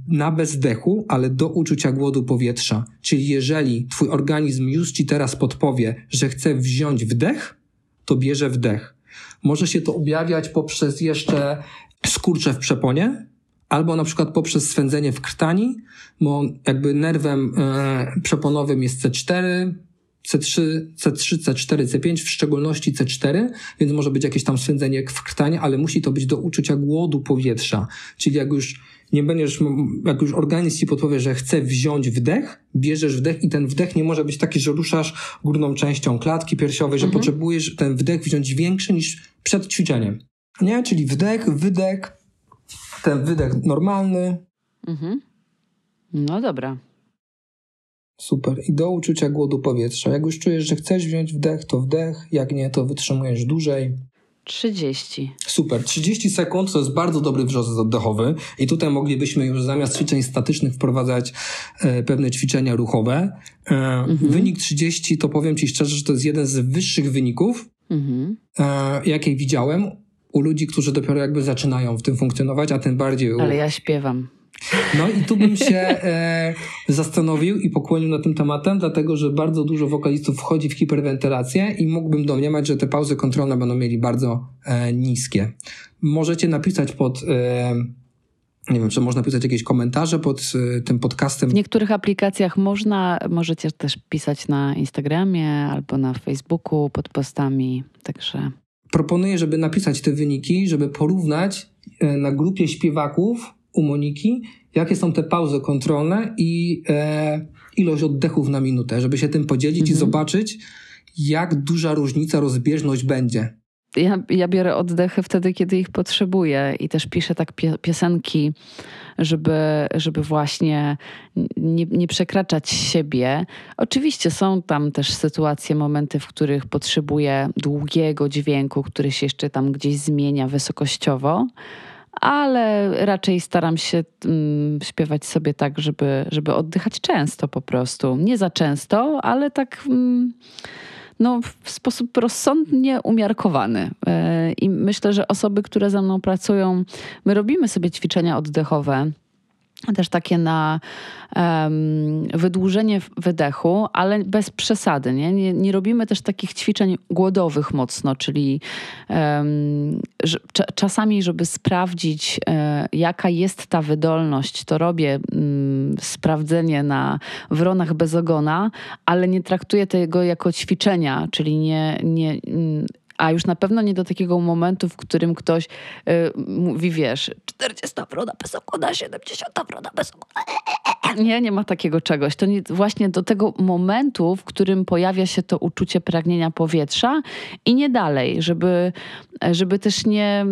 na bezdechu, ale do uczucia głodu powietrza. Czyli jeżeli twój organizm już ci teraz podpowie, że chce wziąć wdech, to bierze wdech. Może się to objawiać poprzez jeszcze skurcze w przeponie, albo na przykład poprzez swędzenie w krtani, bo jakby nerwem e, przeponowym jest C4, C3, C3, C4, C5, w szczególności C4, więc może być jakieś tam swędzenie w krtanie, ale musi to być do uczucia głodu powietrza. Czyli jak już nie będziesz, jak już organizm ci podpowie, że chce wziąć wdech, bierzesz wdech i ten wdech nie może być taki, że ruszasz górną częścią klatki piersiowej, że mhm. potrzebujesz ten wdech wziąć większy niż przed ćwiczeniem. Nie? Czyli wdech, wydech, ten wydech normalny. Mhm. No dobra. Super. I do uczucia głodu powietrza. Jak już czujesz, że chcesz wziąć wdech, to wdech. Jak nie, to wytrzymujesz dłużej. 30. Super. 30 sekund to jest bardzo dobry wrzos oddechowy i tutaj moglibyśmy już zamiast ćwiczeń statycznych wprowadzać e, pewne ćwiczenia ruchowe. E, mhm. Wynik 30 to powiem Ci szczerze, że to jest jeden z wyższych wyników, mhm. e, jakie widziałem u ludzi, którzy dopiero jakby zaczynają w tym funkcjonować, a tym bardziej u... Ale ja śpiewam. No i tu bym się e, zastanowił i pokłonił nad tym tematem, dlatego że bardzo dużo wokalistów wchodzi w hiperwentylację i mógłbym domniemać, że te pauzy kontrolne będą mieli bardzo e, niskie. Możecie napisać pod. E, nie wiem, czy można pisać jakieś komentarze pod e, tym podcastem. W niektórych aplikacjach można, możecie też pisać na Instagramie albo na Facebooku pod postami, także. Proponuję, żeby napisać te wyniki, żeby porównać e, na grupie śpiewaków u Moniki, jakie są te pauzy kontrolne i e, ilość oddechów na minutę, żeby się tym podzielić mhm. i zobaczyć, jak duża różnica, rozbieżność będzie. Ja, ja biorę oddechy wtedy, kiedy ich potrzebuję i też piszę tak piosenki, żeby, żeby właśnie nie, nie przekraczać siebie. Oczywiście są tam też sytuacje, momenty, w których potrzebuję długiego dźwięku, który się jeszcze tam gdzieś zmienia wysokościowo ale raczej staram się mm, śpiewać sobie tak, żeby, żeby oddychać często po prostu. Nie za często, ale tak mm, no, w sposób rozsądnie umiarkowany. Yy, I myślę, że osoby, które ze mną pracują, my robimy sobie ćwiczenia oddechowe też takie na um, wydłużenie wydechu, ale bez przesady. Nie? Nie, nie, robimy też takich ćwiczeń głodowych mocno, czyli um, że, czasami, żeby sprawdzić, e, jaka jest ta wydolność, to robię um, sprawdzenie na wronach bez ogona, ale nie traktuję tego jako ćwiczenia, czyli nie, nie a już na pewno nie do takiego momentu, w którym ktoś y, mówi, wiesz, 40 wrona bez okona, 70 wrona bez okona. Nie, nie ma takiego czegoś. To nie, właśnie do tego momentu, w którym pojawia się to uczucie pragnienia powietrza i nie dalej, żeby, żeby też nie...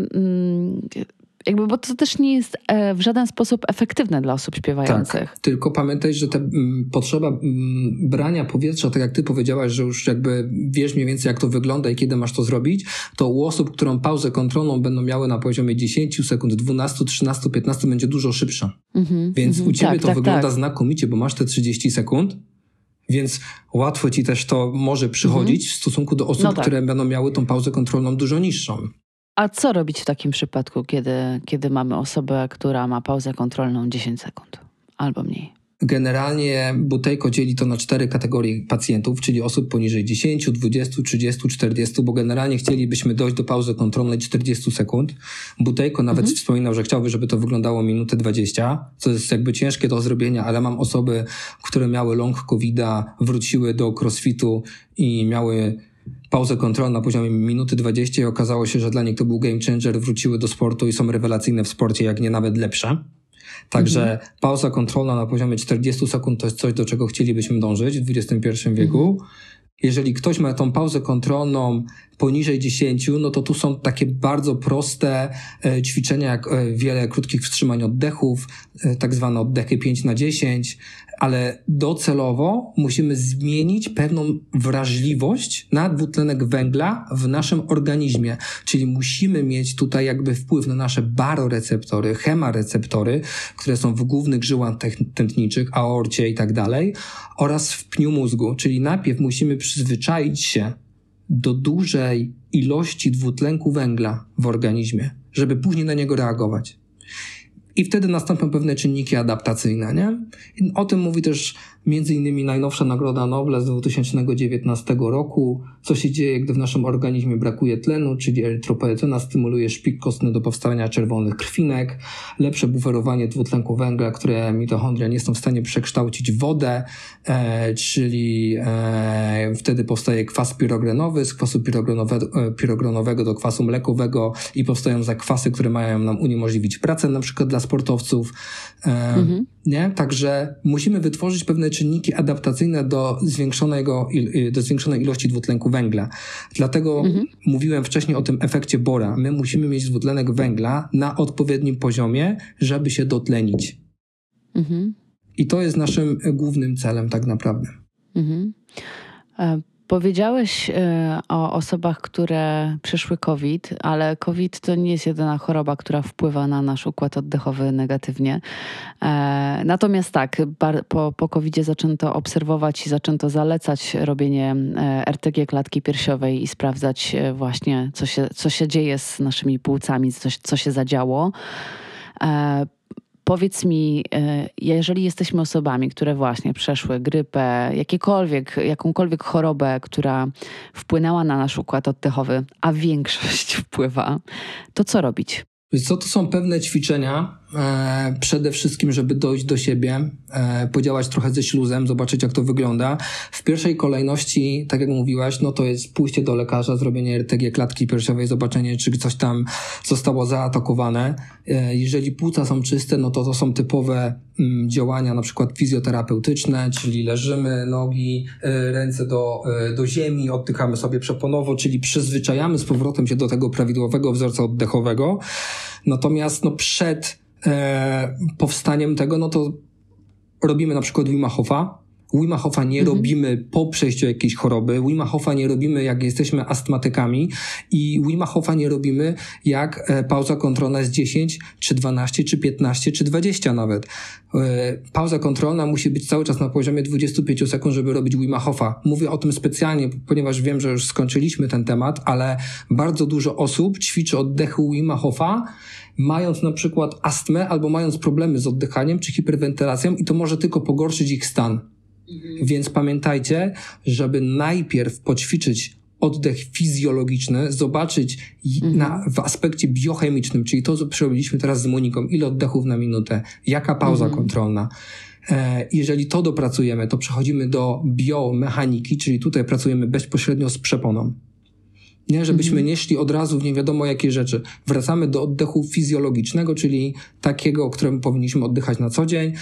Mm, jakby, bo to też nie jest e, w żaden sposób efektywne dla osób śpiewających. Tak, tylko pamiętaj, że ta m, potrzeba m, brania powietrza, tak jak ty powiedziałaś, że już jakby wiesz mniej więcej jak to wygląda i kiedy masz to zrobić, to u osób, którą pauzę kontrolną będą miały na poziomie 10 sekund, 12, 13, 15 będzie dużo szybsza. Mm -hmm, Więc mm -hmm, u ciebie tak, to tak, wygląda tak. znakomicie, bo masz te 30 sekund, Więc łatwo ci też to może przychodzić mhm. w stosunku do osób, no tak. które będą miały tą pauzę kontrolną dużo niższą. A co robić w takim przypadku, kiedy, kiedy mamy osobę, która ma pauzę kontrolną 10 sekund albo mniej? Generalnie Butejko dzieli to na cztery kategorie pacjentów, czyli osób poniżej 10, 20, 30, 40, bo generalnie chcielibyśmy dojść do pauzy kontrolnej 40 sekund. Butejko nawet mhm. wspominał, że chciałby, żeby to wyglądało minutę 20, co jest jakby ciężkie do zrobienia, ale mam osoby, które miały long covid wróciły do crossfitu i miały pauzę kontrolną na poziomie minuty 20 i okazało się, że dla nich to był game changer, wróciły do sportu i są rewelacyjne w sporcie, jak nie nawet lepsze. Także mhm. pauza kontrolna na poziomie 40 sekund to jest coś, do czego chcielibyśmy dążyć w XXI wieku. Mhm. Jeżeli ktoś ma tą pauzę kontrolną poniżej 10, no to tu są takie bardzo proste e, ćwiczenia, jak e, wiele krótkich wstrzymań oddechów, e, tak zwane oddechy 5 na 10, ale docelowo musimy zmienić pewną wrażliwość na dwutlenek węgla w naszym organizmie. Czyli musimy mieć tutaj jakby wpływ na nasze baroreceptory, hemareceptory, które są w głównych żyłach tętniczych, aorcie i tak dalej, oraz w pniu mózgu. Czyli najpierw musimy przyzwyczaić się do dużej ilości dwutlenku węgla w organizmie, żeby później na niego reagować. I wtedy nastąpią pewne czynniki adaptacyjne, nie? O tym mówi też Między innymi najnowsza Nagroda Nobla z 2019 roku. Co się dzieje, gdy w naszym organizmie brakuje tlenu, czyli erytropoetyna stymuluje szpik kostny do powstawania czerwonych krwinek, lepsze buferowanie dwutlenku węgla, które mitochondria nie są w stanie przekształcić w wodę, e, czyli e, wtedy powstaje kwas pirogrenowy, z kwasu pirogrenowego, e, pirogrenowego do kwasu mlekowego i powstają zakwasy, które mają nam uniemożliwić pracę, na przykład dla sportowców. E, mhm. Nie? Także musimy wytworzyć pewne czynniki adaptacyjne do, zwiększonego, y, do zwiększonej ilości dwutlenku węgla. Dlatego mhm. mówiłem wcześniej o tym efekcie Bora. My musimy mieć dwutlenek węgla na odpowiednim poziomie, żeby się dotlenić. Mhm. I to jest naszym głównym celem tak naprawdę. Mhm. E, Powiedziałeś e, o osobach, które przeszły COVID, ale COVID to nie jest jedyna choroba, która wpływa na nasz układ oddechowy negatywnie. E, natomiast tak, po, po COVID zaczęto obserwować i zaczęto zalecać robienie e, RTG klatki piersiowej i sprawdzać właśnie, co się, co się dzieje z naszymi płucami, co, co się zadziało. Powiedz mi, e, jeżeli jesteśmy osobami, które właśnie przeszły grypę, jakiekolwiek, jakąkolwiek chorobę, która wpłynęła na nasz układ oddechowy, a większość wpływa, to co robić? Co to są pewne ćwiczenia, e, przede wszystkim, żeby dojść do siebie, e, podziałać trochę ze śluzem, zobaczyć jak to wygląda. W pierwszej kolejności, tak jak mówiłaś, no to jest pójście do lekarza, zrobienie RTG klatki piersiowej, zobaczenie czy coś tam zostało zaatakowane. E, jeżeli płuca są czyste, no to to są typowe mm, działania, na przykład fizjoterapeutyczne, czyli leżymy, nogi, e, ręce do, do ziemi, oddychamy sobie przeponowo, czyli przyzwyczajamy z powrotem się do tego prawidłowego wzorca oddechowego. Natomiast no przed e, powstaniem tego, no to robimy na przykład Hofa, Wima Hofa nie mhm. robimy po przejściu jakiejś choroby, Wima Hofa nie robimy jak jesteśmy astmatykami i Wima Hofa nie robimy jak e, pauza kontrolna jest 10, czy 12, czy 15, czy 20 nawet. E, pauza kontrolna musi być cały czas na poziomie 25 sekund, żeby robić Wima Hofa. Mówię o tym specjalnie, ponieważ wiem, że już skończyliśmy ten temat, ale bardzo dużo osób ćwiczy oddechu Wima Hofa, mając na przykład astmę albo mając problemy z oddychaniem czy hiperwentylacją i to może tylko pogorszyć ich stan. Mhm. Więc pamiętajcie, żeby najpierw poćwiczyć oddech fizjologiczny, zobaczyć mhm. na, w aspekcie biochemicznym, czyli to, co przerobiliśmy teraz z Moniką, ile oddechów na minutę, jaka pauza mhm. kontrolna. E, jeżeli to dopracujemy, to przechodzimy do biomechaniki, czyli tutaj pracujemy bezpośrednio z przeponą. Nie, żebyśmy mhm. nie szli od razu w nie wiadomo jakie rzeczy. Wracamy do oddechu fizjologicznego, czyli takiego, którym powinniśmy oddychać na co dzień.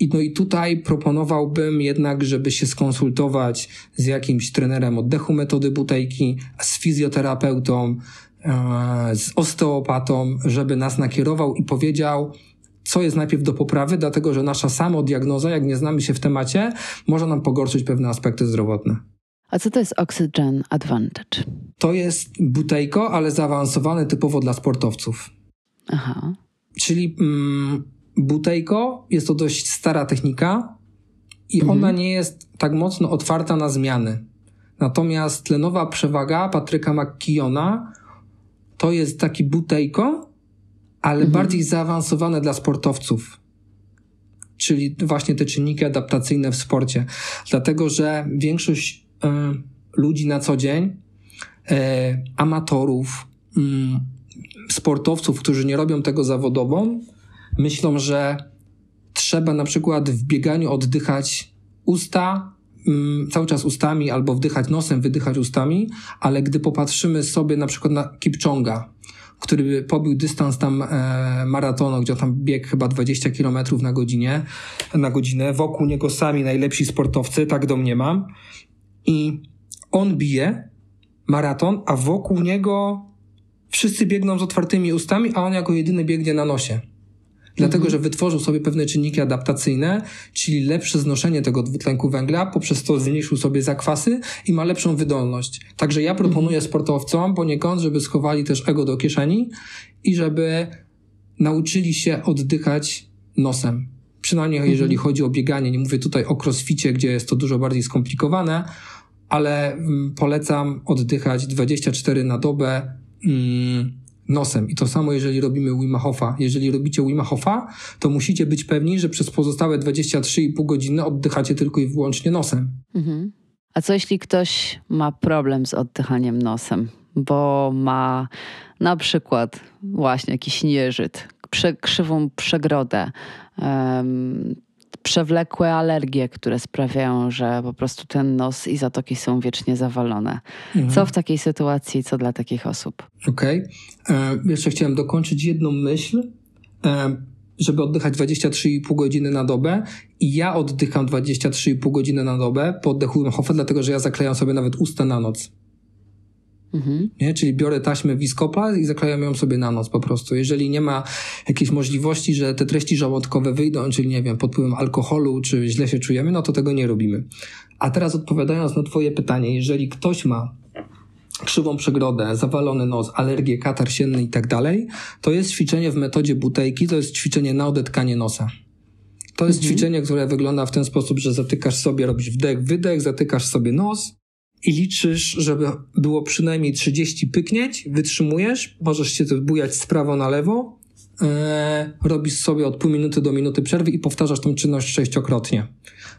I, no i tutaj proponowałbym jednak, żeby się skonsultować z jakimś trenerem oddechu metody butejki, z fizjoterapeutą, e, z osteopatą, żeby nas nakierował i powiedział, co jest najpierw do poprawy, dlatego że nasza samodiagnoza, jak nie znamy się w temacie, może nam pogorszyć pewne aspekty zdrowotne. A co to jest Oxygen Advantage? To jest butejko, ale zaawansowane typowo dla sportowców. Aha. Czyli mm, Butejko jest to dość stara technika. i mhm. ona nie jest tak mocno otwarta na zmiany. Natomiast tlenowa przewaga Patryka McKeona to jest taki butejko, ale mhm. bardziej zaawansowane dla sportowców. Czyli właśnie te czynniki adaptacyjne w sporcie. Dlatego, że większość ludzi na co dzień, y, amatorów, y, sportowców, którzy nie robią tego zawodowo, myślą, że trzeba na przykład w bieganiu oddychać usta, mm, cały czas ustami, albo wdychać nosem, wydychać ustami, ale gdy popatrzymy sobie na przykład na Kipczonga, który pobił dystans tam e, maratonu, gdzie tam biegł chyba 20 km na godzinie, na godzinę, wokół niego sami najlepsi sportowcy, tak domniemam, i on bije maraton, a wokół niego wszyscy biegną z otwartymi ustami, a on jako jedyny biegnie na nosie dlatego mhm. że wytworzył sobie pewne czynniki adaptacyjne, czyli lepsze znoszenie tego dwutlenku węgla, poprzez to zmniejszył sobie zakwasy i ma lepszą wydolność. Także ja proponuję mhm. sportowcom poniekąd, żeby schowali też ego do kieszeni i żeby nauczyli się oddychać nosem. Przynajmniej mhm. jeżeli chodzi o bieganie, nie mówię tutaj o crossficie, gdzie jest to dużo bardziej skomplikowane, ale mm, polecam oddychać 24 na dobę. Mm, nosem. I to samo, jeżeli robimy Wim Hofa. Jeżeli robicie Wim Hofa, to musicie być pewni, że przez pozostałe 23,5 godziny oddychacie tylko i wyłącznie nosem. Mhm. A co jeśli ktoś ma problem z oddychaniem nosem, bo ma na przykład właśnie jakiś nieżyt, krzywą przegrodę, przewlekłe alergie, które sprawiają, że po prostu ten nos i zatoki są wiecznie zawalone. Mhm. Co w takiej sytuacji, co dla takich osób? Okej. Okay. E, jeszcze chciałem dokończyć jedną myśl. E, żeby oddychać 23,5 godziny na dobę i ja oddycham 23,5 godziny na dobę po oddechu Hofa, dlatego że ja zaklejam sobie nawet usta na noc. Mhm. Nie? Czyli biorę taśmę wiskopla i zaklejam ją sobie na noc po prostu. Jeżeli nie ma jakiejś możliwości, że te treści żołądkowe wyjdą, czyli nie wiem, pod wpływem alkoholu, czy źle się czujemy, no to tego nie robimy. A teraz odpowiadając na twoje pytanie, jeżeli ktoś ma krzywą przegrodę, zawalony nos, alergię, katar sienny i tak dalej, to jest ćwiczenie w metodzie butejki, to jest ćwiczenie na odetkanie nosa. To jest mhm. ćwiczenie, które wygląda w ten sposób, że zatykasz sobie, robisz wdech, wydech, zatykasz sobie nos, i liczysz, żeby było przynajmniej 30 pyknięć, wytrzymujesz, możesz się to bujać z prawo na lewo, e, robisz sobie od pół minuty do minuty przerwy i powtarzasz tą czynność sześciokrotnie.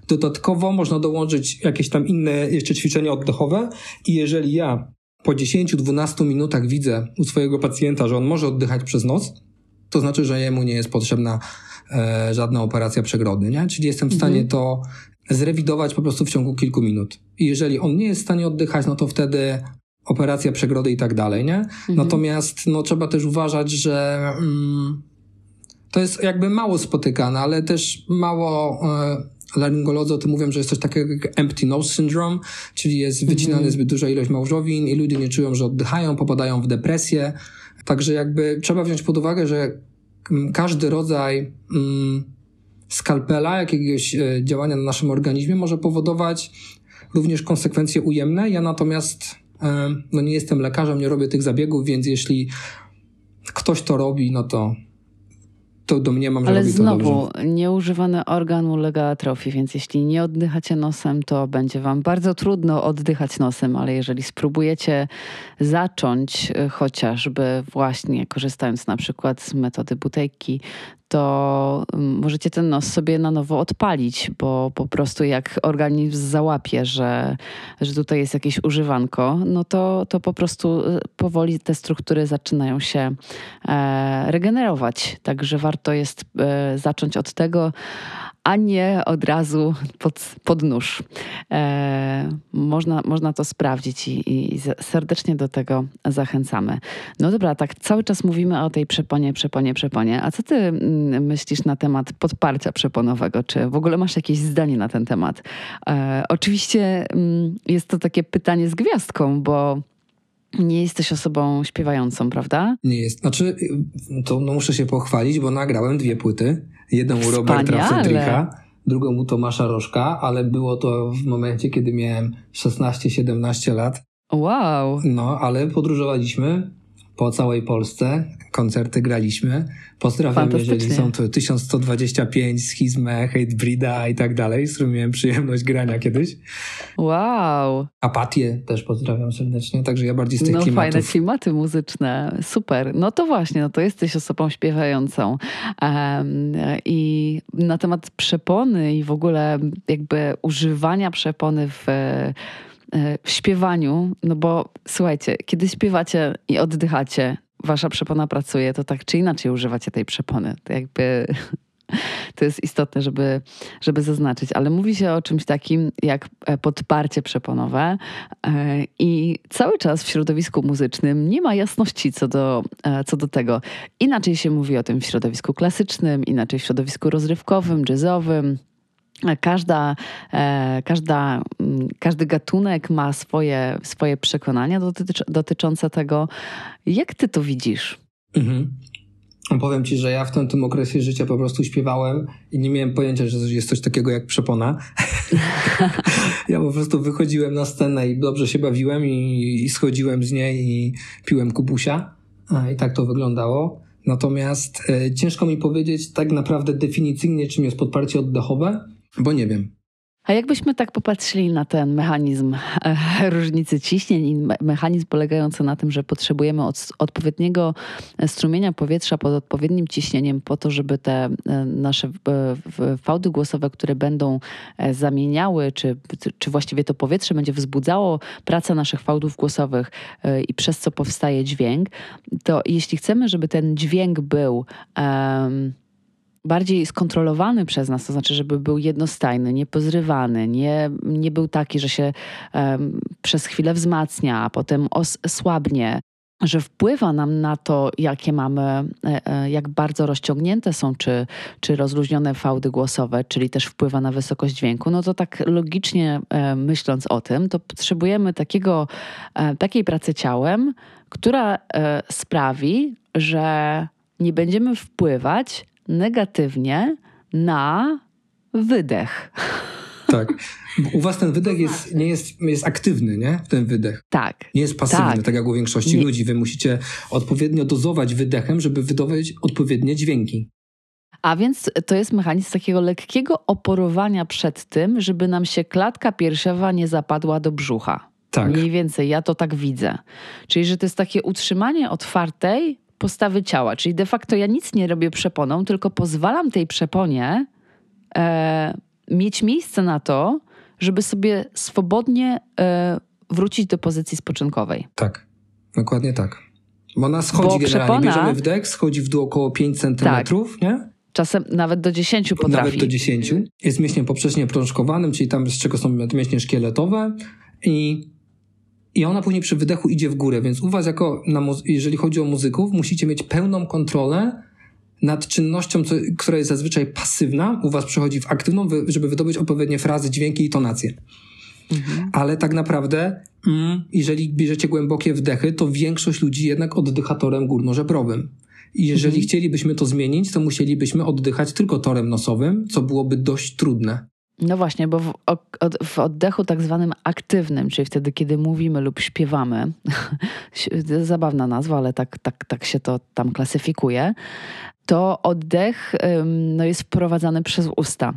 Dodatkowo można dołączyć jakieś tam inne jeszcze ćwiczenia oddechowe i jeżeli ja po 10-12 minutach widzę u swojego pacjenta, że on może oddychać przez nos, to znaczy, że jemu nie jest potrzebna e, żadna operacja przegrody, nie? Czyli jestem w stanie mhm. to zrewidować po prostu w ciągu kilku minut. I jeżeli on nie jest w stanie oddychać, no to wtedy operacja przegrody i tak dalej, nie? Mhm. Natomiast no, trzeba też uważać, że mm, to jest jakby mało spotykane, ale też mało e, laryngolodzy o tym mówią, że jest coś takiego jak empty nose syndrome, czyli jest wycinany mhm. zbyt duża ilość małżowin i ludzie nie czują, że oddychają, popadają w depresję. Także jakby trzeba wziąć pod uwagę, że każdy rodzaj mm, skalpela, jakiegoś e, działania na naszym organizmie może powodować również konsekwencje ujemne. Ja natomiast e, no nie jestem lekarzem, nie robię tych zabiegów, więc jeśli ktoś to robi, no to to domniemam, że Ale robi znowu, to dobrze. nieużywany organ ulega atrofii, więc jeśli nie oddychacie nosem, to będzie wam bardzo trudno oddychać nosem, ale jeżeli spróbujecie zacząć e, chociażby właśnie korzystając na przykład z metody butejki, to mm, możecie ten nos sobie na nowo odpalić, bo po prostu jak organizm załapie, że, że tutaj jest jakieś używanko, no to, to po prostu e, powoli te struktury zaczynają się e, regenerować. Także warto jest e, zacząć od tego, a nie od razu pod, pod nóż. E, można, można to sprawdzić i, i, serdecznie do tego zachęcamy. No dobra, tak cały czas mówimy o tej przeponie, przeponie, przeponie. A co ty mm, myślisz na temat podparcia przeponowego? Czy w ogóle masz jakieś zdanie na ten temat? E, oczywiście mm, jest to takie pytanie z gwiazdką, bo nie jesteś osobą śpiewającą, prawda? Nie jest. Znaczy, to no muszę się pochwalić, bo nagrałem dwie płyty. Jedną u Roberta Fredrika, drugą u Tomasza Rożka, ale było to w momencie, kiedy miałem 16-17 lat. Wow. No, ale podróżowaliśmy po całej Polsce. Koncerty graliśmy. Pozdrawiam, jeżeli są to 1125, Schizmę, Hatebreeda i tak dalej, z którym miałem przyjemność grania kiedyś. Wow. Apatię też pozdrawiam serdecznie, także ja bardziej z tych no, klimatów. fajne klimaty muzyczne, super. No to właśnie, no to jesteś osobą śpiewającą. Um, I na temat przepony i w ogóle jakby używania przepony w w śpiewaniu, no bo słuchajcie, kiedy śpiewacie i oddychacie, wasza przepona pracuje, to tak czy inaczej używacie tej przepony. To jakby to jest istotne, żeby, żeby zaznaczyć. Ale mówi się o czymś takim jak e, podparcie przeponowe e, i cały czas w środowisku muzycznym nie ma jasności co do, co do tego. Inaczej się mówi o tym w środowisku klasycznym, inaczej w środowisku rozrywkowym, jazzowym. Każda, e, każda, mm, każdy gatunek ma swoje, swoje przekonania dotycz, dotyczące tego. Jak ty to widzisz? Mhm. Powiem ci, że ja w tamtym okresie życia po prostu śpiewałem i nie miałem pojęcia, że jest coś takiego jak przepona. ja po prostu wychodziłem na scenę i dobrze się bawiłem i, i schodziłem z niej i piłem kubusia. I tak to wyglądało. Natomiast e, ciężko mi powiedzieć tak naprawdę definicyjnie, czym jest podparcie oddechowe bo nie wiem. A jakbyśmy tak popatrzyli na ten mechanizm e, różnicy ciśnień i mechanizm polegający na tym, że potrzebujemy od, odpowiedniego strumienia powietrza pod odpowiednim ciśnieniem po to, żeby te e, nasze fałdy głosowe, które będą e, zamieniały, czy, czy właściwie to powietrze będzie wzbudzało pracę naszych fałdów głosowych i przez co powstaje dźwięk, to jeśli chcemy, żeby ten dźwięk był um, bardziej skontrolowany przez nas, to znaczy, żeby był jednostajny, niepozrywany, nie, nie był taki, że się um, przez chwilę wzmacnia, a potem osłabnie, że wpływa nam na to, jakie mamy, e, e, jak bardzo rozciągnięte są, czy, czy rozluźnione fałdy głosowe, czyli też wpływa na wysokość dźwięku, no to tak logicznie e, myśląc o tym, to potrzebujemy takiego, takiej pracy ciałem, która sprawi, że nie będziemy wpływać negatywnie na wydech. Tak. U was ten wydech jest, nie jest, jest aktywny, nie? Ten wydech. Tak. Nie jest pasywny, tak, tak jak u większości nie. ludzi. Wy musicie odpowiednio dozować wydechem, żeby wydawać odpowiednie dźwięki. A więc to jest mechanizm takiego lekkiego oporowania przed tym, żeby nam się klatka piersiowa nie zapadła do brzucha. Tak. Mniej więcej, ja to tak widzę. Czyli, że to jest takie utrzymanie otwartej, postawy ciała. Czyli de facto ja nic nie robię przeponą, tylko pozwalam tej przeponie e, mieć miejsce na to, żeby sobie swobodnie e, wrócić do pozycji spoczynkowej. Tak, dokładnie tak. Bo ona schodzi Bo generalnie, przepona, bierzemy wdech, schodzi w dół około 5 centymetrów, tak. nie? Czasem nawet do 10 potrafi. Nawet do 10. Jest mięśniem poprzecznie prążkowanym, czyli tam z czego są mięśnie szkieletowe i i ona później przy wydechu idzie w górę, więc u was jako, jeżeli chodzi o muzyków, musicie mieć pełną kontrolę nad czynnością, co, która jest zazwyczaj pasywna, u was przechodzi w aktywną, żeby wydobyć odpowiednie frazy, dźwięki i tonacje. Mhm. Ale tak naprawdę, mm, jeżeli bierzecie głębokie wdechy, to większość ludzi jednak oddycha torem górnożebrowym. I jeżeli mhm. chcielibyśmy to zmienić, to musielibyśmy oddychać tylko torem nosowym, co byłoby dość trudne. No właśnie, bo w, w, oddechu tak zwanym aktywnym, czyli wtedy, kiedy mówimy lub śpiewamy, zabawna nazwa, ale tak, tak, tak się to tam klasyfikuje, to oddech no, jest wprowadzany przez usta.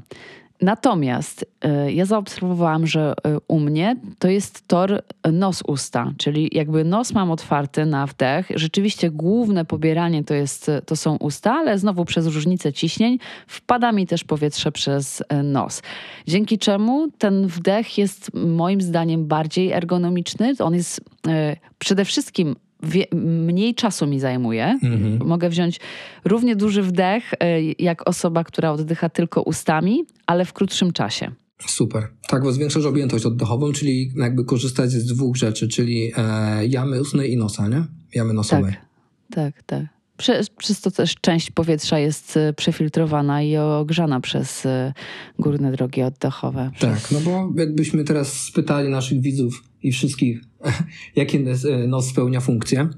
Natomiast y, ja zaobserwowałam, że y, u mnie to jest tor nos-usta, czyli jakby nos mam otwarty na wdech. Rzeczywiście główne pobieranie to, jest, to są usta, ale znowu przez różnicę ciśnień wpada mi też powietrze przez y, nos. Dzięki czemu ten wdech jest moim zdaniem bardziej ergonomiczny. On jest przede wszystkim wie, mniej czasu mi zajmuje. Mhm. Mogę wziąć równie duży wdech, e, jak osoba, która oddycha tylko ustami, ale w krótszym czasie. Super. Tak, bo zwiększasz objętość oddechową, czyli jakby korzystać z dwóch rzeczy, czyli e, jamy ustnej i nosa, nie? Jamy nosowej. Tak, tak, tak. Przez, przez to też część powietrza jest e, przefiltrowana i ogrzana przez e, górne drogi oddechowe. Tak, no bo jakbyśmy teraz spytali naszych widzów i wszystkich, jakie nos spełnia funkcje,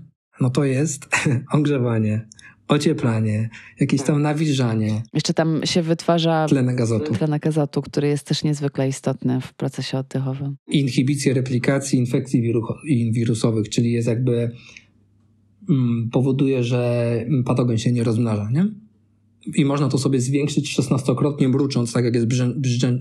no to jest ogrzewanie, ocieplanie, jakieś tam nawilżanie. Jeszcze tam się wytwarza tlenek azotu. tlenek azotu, który jest też niezwykle istotny w procesie oddechowym. Inhibicję replikacji infekcji wirusowych, czyli jest jakby powoduje, że patogen się nie rozmnaża, nie? I można to sobie zwiększyć szesnastokrotnie mrucząc, tak jak jest brzę, brzę,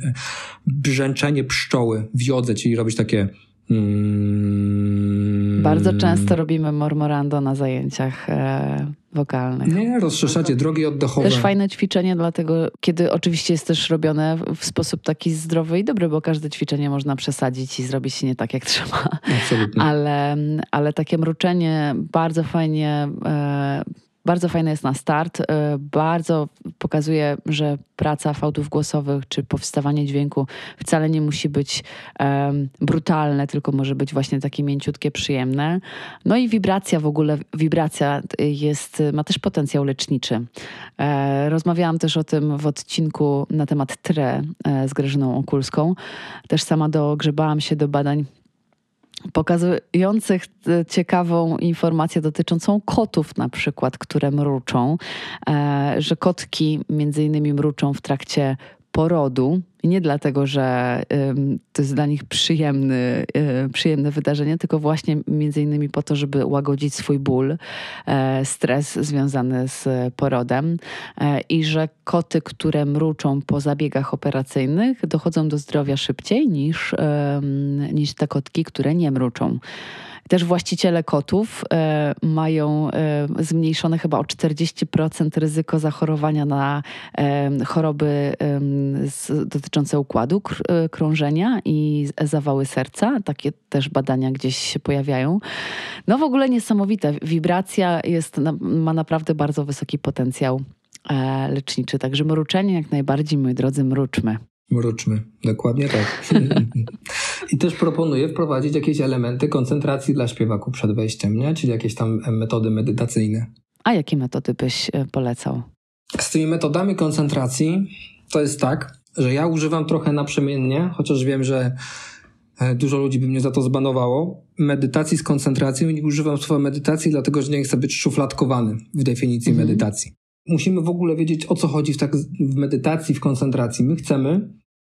brzęczenie pszczoły w jodze, czyli robić takie Mm. Bardzo często robimy mormorando na zajęciach e, wokalnych. Nie, rozszerzacie drogi oddechowe. Też fajne ćwiczenie, dlatego kiedy oczywiście jest też robione w sposób taki zdrowy i dobry, bo każde ćwiczenie można przesadzić i zrobić nie tak jak trzeba. Absolutnie. Ale, ale takie mruczenie bardzo fajnie e, bardzo fajne jest na start. Y, bardzo pokazuje, że praca fałdów głosowych czy powstawanie dźwięku wcale nie musi być um, brutalne, tylko może być właśnie takie mięciutkie, przyjemne. No i wibracja w ogóle, wibracja jest, ma też potencjał leczniczy. E, rozmawiałam też o tym w odcinku na temat TRE e, z Grażyną Okulską. Też sama dogrzebałam się do badań pokazujących e, ciekawą informację dotyczącą kotów na przykład, które mruczą, e, że kotki między innymi mruczą w trakcie porodu. Nie dlatego, że to jest dla nich przyjemny, y, przyjemne wydarzenie, tylko właśnie między innymi po to, żeby łagodzić swój ból, e, stres związany z porodem e, i że koty, które mruczą po zabiegach operacyjnych, dochodzą do zdrowia szybciej niż, niż te kotki, które nie mruczą. Też właściciele kotów e, mają e, zmniejszone chyba o 40% ryzyko zachorowania na e, choroby z, dotyczące układu kr krążenia i zawały serca. Takie też badania gdzieś się pojawiają. No w ogóle niesamowite. Wibracja jest, ma naprawdę bardzo wysoki potencjał leczniczy. Także mruczenie jak najbardziej, moi drodzy, mruczmy. Mruczmy, dokładnie tak. I też proponuję wprowadzić jakieś elementy koncentracji dla śpiewaku przed wejściem, nie? czyli jakieś tam metody medytacyjne. A jakie metody byś e, polecał? Z tymi metodami koncentracji to jest tak, że ja używam trochę naprzemiennie, chociaż wiem, że e, dużo ludzi by mnie za to zbanowało. Medytacji z koncentracją nie używam słowa medytacji, dlatego że nie chcę być szufladkowany w definicji mhm. medytacji. Musimy w ogóle wiedzieć, o co chodzi w, tak, w medytacji, w koncentracji. My chcemy,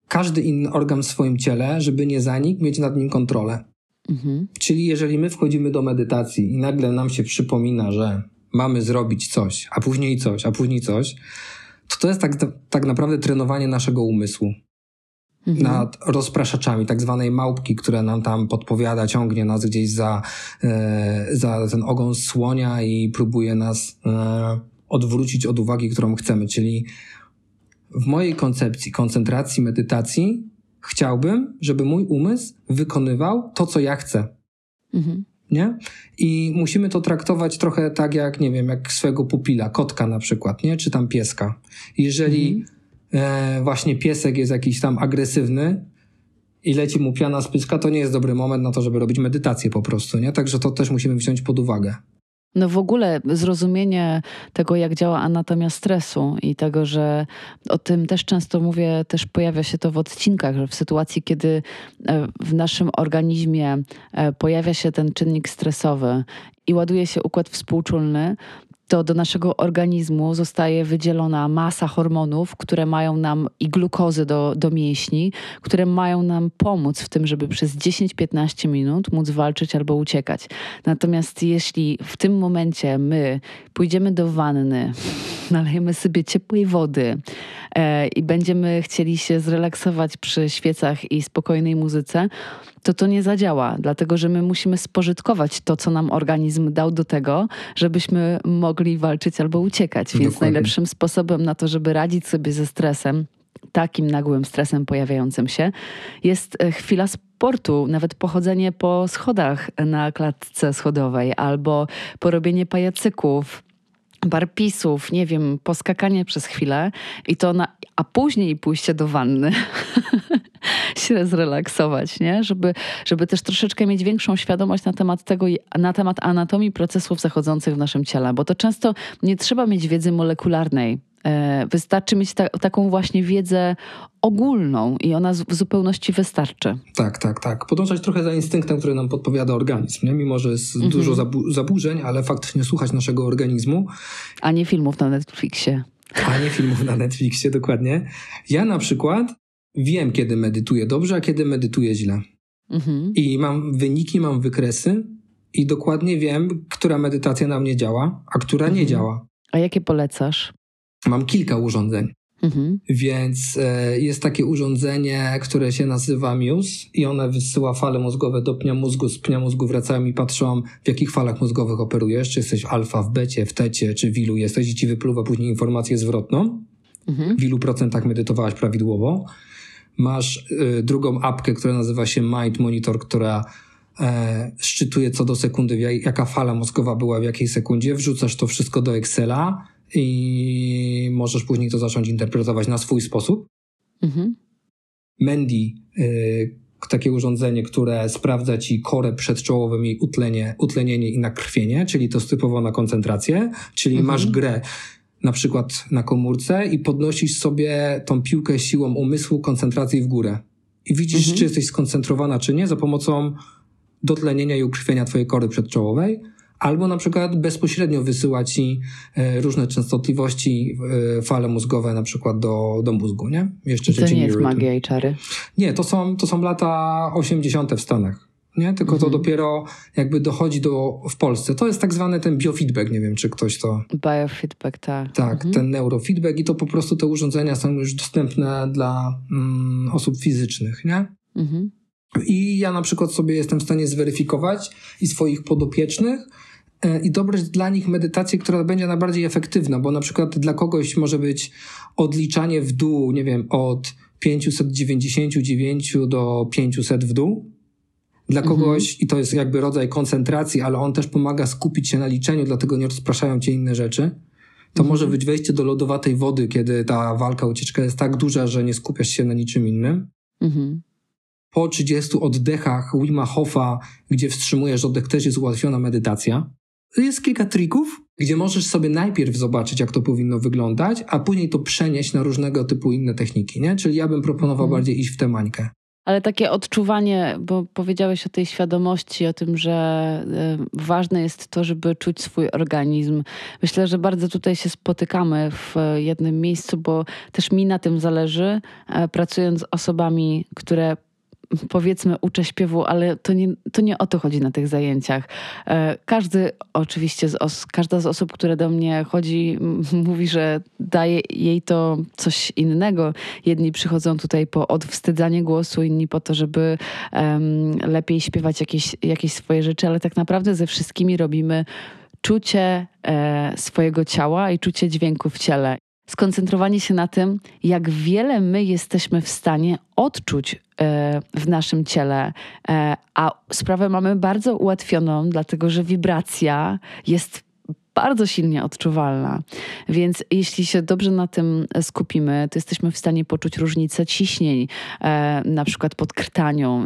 każdy inny organ w swoim ciele, żeby nie zanikł, mieć nad nim kontrolę. Mhm. Czyli jeżeli my wchodzimy do medytacji i nagle nam się przypomina, że mamy zrobić coś, a później coś, a później coś, to to jest tak, tak naprawdę trenowanie naszego umysłu. Mhm. nad rozpraszaczami, tak zwanej małpki, która nam tam podpowiada, ciągnie nas gdzieś za, e, za ten ogon słonia i próbuje nas e, odwrócić od uwagi, którą chcemy. Czyli w mojej koncepcji koncentracji, medytacji chciałbym, żeby mój umysł wykonywał to, co ja chcę. Mhm. Nie? I musimy to traktować trochę tak jak, nie wiem, jak swojego pupila, kotka na przykład, nie? Czy tam pieska. Jeżeli mhm. e, właśnie piesek jest jakiś tam agresywny i leci mu piana z pyska, to nie jest dobry moment na to, żeby robić medytację po prostu, nie? Także to też musimy wziąć pod uwagę. No w ogóle zrozumienie tego, jak działa anatomia stresu i tego, że o tym też często mówię, też pojawia się to w odcinkach, że w sytuacji, kiedy e, w naszym organizmie e, pojawia się ten czynnik stresowy i ładuje się układ współczulny, to do naszego organizmu zostaje wydzielona masa hormonów, które mają nam i glukozy do, do mięśni, które mają nam pomóc w tym, żeby przez 10-15 minut móc walczyć albo uciekać. Natomiast jeśli w tym momencie my pójdziemy do wanny, nalejemy sobie ciepłej wody e, i będziemy chcieli się zrelaksować przy świecach i spokojnej muzyce, to to nie zadziała, dlatego że my musimy spożytkować to, co nam organizm dał do tego, żebyśmy mogli walczyć albo uciekać. Więc Dokładnie. najlepszym sposobem na to, żeby radzić sobie ze stresem, takim nagłym stresem pojawiającym się, jest e, chwila sportu, nawet pochodzenie po schodach na klatce schodowej albo porobienie pajacyków, barpisów, nie wiem, poskakanie przez chwilę i to na, a później pójście do wanny. się zrelaksować, nie? Żeby, żeby też troszeczkę mieć większą świadomość na temat tego, na temat anatomii procesów zachodzących w naszym ciele, bo to często nie trzeba mieć wiedzy molekularnej. E, wystarczy mieć ta, taką właśnie wiedzę ogólną i ona w zupełności wystarczy. Tak, tak, tak. Podążać trochę za instynktem, który nam podpowiada organizm. Nie? Mimo, że jest mhm. dużo zabu zaburzeń, ale faktycznie słuchać naszego organizmu. A nie filmów na Netflixie. A nie filmów na Netflixie, dokładnie. Ja na przykład wiem, kiedy medytuję dobrze, a kiedy medytuję źle. Mhm. I mam wyniki, mam wykresy i dokładnie wiem, która medytacja na mnie działa, a która nie mhm. działa. A jakie polecasz? Mam kilka urządzeń. Mhm. Więc e, jest takie urządzenie, które się nazywa Muse i one wysyła fale mózgowe do pnia mózgu, z pnia mózgu wracają i patrzą, w jakich falach mózgowych operujesz, czy jesteś alfa, w becie, w tecie, czy w ilu jesteś i ci wypluwa później informację zwrotną, mhm. w ilu procentach medytowałaś prawidłowo. Masz y, drugą apkę, która nazywa się Mind Monitor, która e, szczytuje co do sekundy, jaka fala mózgowa była w jakiej sekundzie. Wrzucasz to wszystko do Excela i możesz później to zacząć interpretować na swój sposób. Mhm. Mendy, y, takie urządzenie, które sprawdza ci korę przedczołową, jej utlenie, utlenienie i nakrwienie, czyli to typowo na koncentrację, czyli mhm. masz grę na przykład na komórce i podnosisz sobie tą piłkę siłą umysłu, koncentracji w górę. I widzisz, mhm. czy jesteś skoncentrowana, czy nie, za pomocą dotlenienia i ukrwienia twojej kory przedczołowej albo na przykład bezpośrednio wysyła ci e, różne częstotliwości, e, fale mózgowe na przykład do, do mózgu, nie? Jeszcze to nie jest magia i czary? Nie, to są, to są lata 80. w Stanach. Nie? Tylko mhm. to dopiero jakby dochodzi do, w Polsce. To jest tak zwany ten biofeedback, nie wiem, czy ktoś to... Biofeedback, tak. Tak, mhm. ten neurofeedback i to po prostu te urządzenia są już dostępne dla mm, osób fizycznych, nie? Mhm. I ja na przykład sobie jestem w stanie zweryfikować i swoich podopiecznych, E, i dobrać dla nich medytację, która będzie najbardziej efektywna, bo na przykład dla kogoś może być odliczanie w dół, nie wiem, od 599 do 500 w dół. Dla mhm. kogoś, mhm. i to jest jakby rodzaj koncentracji, ale on też pomaga skupić się na liczeniu, dlatego nie rozpraszają cię inne rzeczy. To mhm. może być wejście do lodowatej wody, kiedy ta walka, ucieczka jest tak duża, że nie skupiasz się na niczym innym. Mhm. Po 30 oddechach Wima Hofa, gdzie wstrzymujesz oddech, też jest ułatwiona medytacja. Jest kilka trików, gdzie możesz sobie najpierw zobaczyć, jak to powinno wyglądać, a później to przenieść na różnego typu inne techniki, nie? Czyli ja bym proponował hmm. bardziej iść w tę mańkę. Ale takie odczuwanie, bo powiedziałeś o tej świadomości, o tym, że y, ważne jest to, żeby czuć swój organizm. Myślę, że bardzo tutaj się spotykamy w jednym miejscu, bo też mi na tym zależy, e, pracując z osobami, które powiedzmy uczę śpiewu, ale to nie, to nie o to chodzi na tych zajęciach. E, każdy oczywiście, z os, każda z osób, które do mnie chodzi, mówi, że daje jej to coś innego. Jedni przychodzą tutaj po odwstydzanie głosu, inni po to, żeby um, lepiej śpiewać jakieś, jakieś swoje rzeczy, ale tak naprawdę ze wszystkimi robimy czucie e, swojego ciała i czucie dźwięku w ciele skoncentrowanie się na tym, jak wiele my jesteśmy w stanie odczuć e, w naszym ciele, e, a sprawę mamy bardzo ułatwioną, dlatego że wibracja jest bardzo silnie odczuwalna. Więc jeśli się dobrze na tym skupimy, to jesteśmy w stanie poczuć różnicę ciśnień, e, na przykład pod krtanią,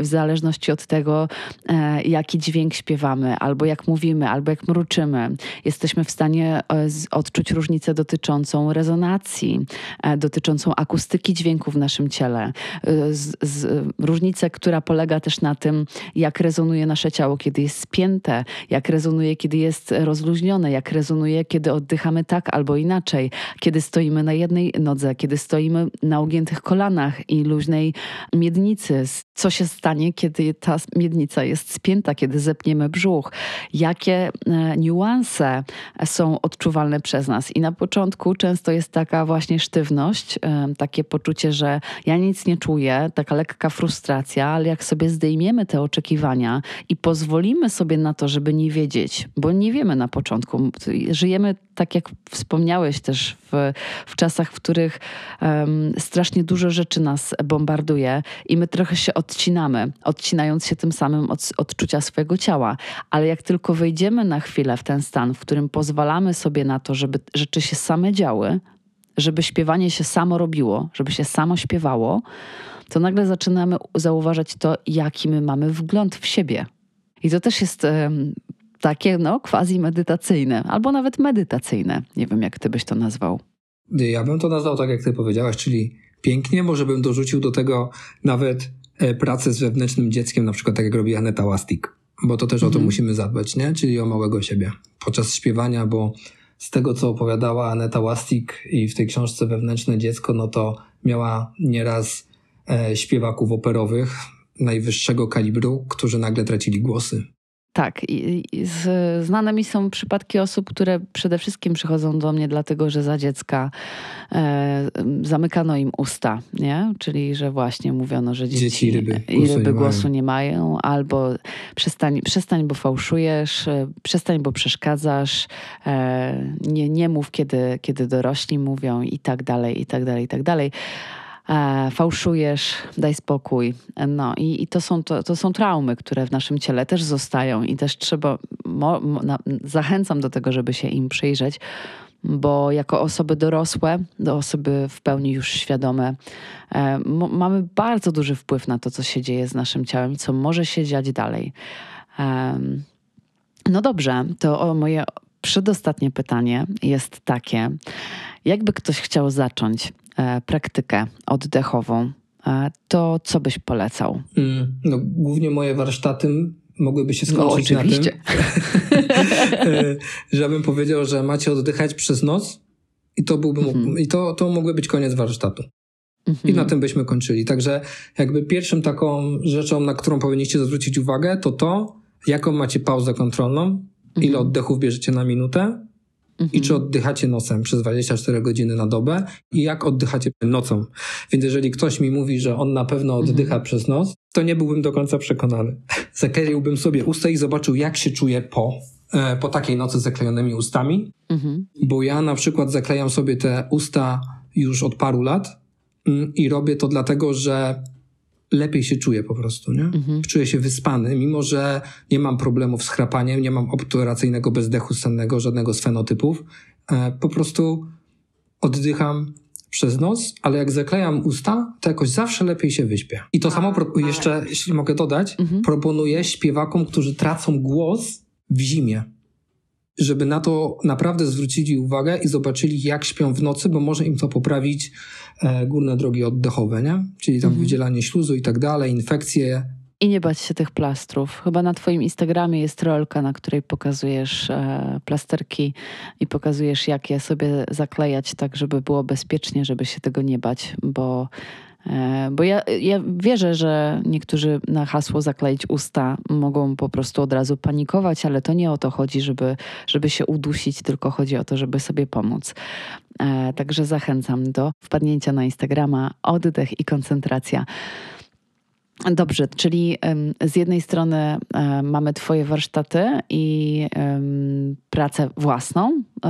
w zależności od tego, e, jaki dźwięk śpiewamy, albo jak mówimy, albo jak mruczymy. Jesteśmy w stanie e, odczuć różnicę dotyczącą rezonacji, e, dotyczącą akustyki dźwięku w naszym ciele. E, z, z, różnicę, która polega też na tym, jak rezonuje nasze ciało, kiedy jest spięte, jak rezonuje, kiedy jest rozluźnione jak rezonuje, kiedy oddychamy tak albo inaczej, kiedy stoimy na jednej nodze, kiedy stoimy na ugiętych kolanach i luźnej miednicy. Co się stanie, kiedy ta miednica jest spięta, kiedy zepniemy brzuch? Jakie e, niuanse są odczuwalne przez nas? I na początku często jest taka właśnie sztywność, e, takie poczucie, że ja nic nie czuję, taka lekka frustracja, ale jak sobie zdejmiemy te oczekiwania i pozwolimy sobie na to, żeby nie wiedzieć, bo nie wiemy na początku, początku. Żyjemy, tak jak wspomniałeś też, w, w czasach, w których um, strasznie dużo rzeczy nas bombarduje i my trochę się odcinamy, odcinając się tym samym od odczucia swojego ciała. Ale jak tylko wejdziemy na chwilę w ten stan, w którym pozwalamy sobie na to, żeby rzeczy się same działy, żeby śpiewanie się samo robiło, żeby się samo śpiewało, to nagle zaczynamy zauważać to, jaki my mamy wgląd w siebie. I to też jest takie no quasi medytacyjne, albo nawet medytacyjne. Nie wiem, jak ty byś to nazwał. Ja bym to nazwał tak, jak ty powiedziałaś, czyli pięknie, może bym dorzucił do tego nawet e, pracę z wewnętrznym dzieckiem, na przykład tak jak robi Aneta Łastik, bo to też mhm. o to musimy zadbać, nie? Czyli o małego siebie. Podczas śpiewania, bo z tego, co opowiadała Aneta Łastik i w tej książce Wewnętrzne Dziecko, no to miała nieraz e, śpiewaków operowych najwyższego kalibru, którzy nagle tracili głosy Tak, i, i z, znane mi są przypadki osób, które przede wszystkim przychodzą do mnie dlatego, że za dziecka e, zamykano im usta, nie? Czyli, że właśnie mówiono, że dzieci, dzieci ryby, i ryby nie głosu nie mają, albo przestań, przestań, bo fałszujesz, e, przestań, bo przeszkadzasz, e, nie, nie mów, kiedy, kiedy dorośli mówią i tak dalej, i tak dalej, i tak dalej e, fałszujesz, daj spokój. No i, i to, są, to, to są traumy, które w naszym ciele też zostają i też trzeba, mo, mo, na, zachęcam do tego, żeby się im przyjrzeć, bo jako osoby dorosłe, do osoby w pełni już świadome, e, mamy bardzo duży wpływ na to, co się dzieje z naszym ciałem co może się dziać dalej. E, no dobrze, to moje przedostatnie pytanie jest takie. Jakby ktoś chciał zacząć E, praktykę oddechową, e, to co byś polecał? Mm, no, głównie moje warsztaty mogłyby się skończyć no, na tym, e, żebym powiedział, że macie oddychać przez noc i to byłby, mhm. i to, to mógłby być koniec warsztatu. Mhm. I na tym byśmy kończyli. Także jakby pierwszym taką rzeczą, na którą powinniście zwrócić uwagę, to to, jaką macie pauzę kontrolną, mhm. Ile oddechów bierzecie na minutę Mhm. I czy oddychacie nosem przez 24 godziny na dobę i jak oddychacie nocą. Więc jeżeli ktoś mi mówi, że on na pewno oddycha mhm. przez nos, to nie byłbym do końca przekonany. Zakleiłbym sobie usta i zobaczył, jak się czuję po, e, po takiej nocy z zaklejonymi ustami. Mhm. Bo ja na przykład zaklejam sobie te usta już od paru lat mm, i robię to dlatego, że lepiej się czuję po prostu, nie? Mhm. Czuję się wyspany, mimo że nie mam problemów z chrapaniem, nie mam obturacyjnego bezdechu sennego, żadnego z fenotypów. E, po prostu oddycham przez nos, ale jak zaklejam usta, to jakoś zawsze lepiej się wyśpię. I to samo jeszcze, jeśli mogę dodać, mhm. proponuję śpiewakom, którzy tracą głos w zimie żeby na to naprawdę zwrócili uwagę i zobaczyli, jak śpią w nocy, bo może im to poprawić e, górne drogi oddechowe, nie? Czyli tam mhm. wydzielanie śluzu i tak dalej, infekcje. I nie bać się tych plastrów. Chyba na Twoim Instagramie jest rolka, na której pokazujesz e, plasterki i pokazujesz, jak je sobie zaklejać, tak żeby było bezpiecznie, żeby się tego nie bać, bo bo ja, ja wierzę, że niektórzy na hasło zakleić usta mogą po prostu od razu panikować, ale to nie o to chodzi, żeby, żeby się udusić, tylko chodzi o to, żeby sobie pomóc. E, także zachęcam do wpadnięcia na Instagrama, oddech i koncentracja. Dobrze, czyli z jednej strony mamy Twoje warsztaty i pracę własną, e,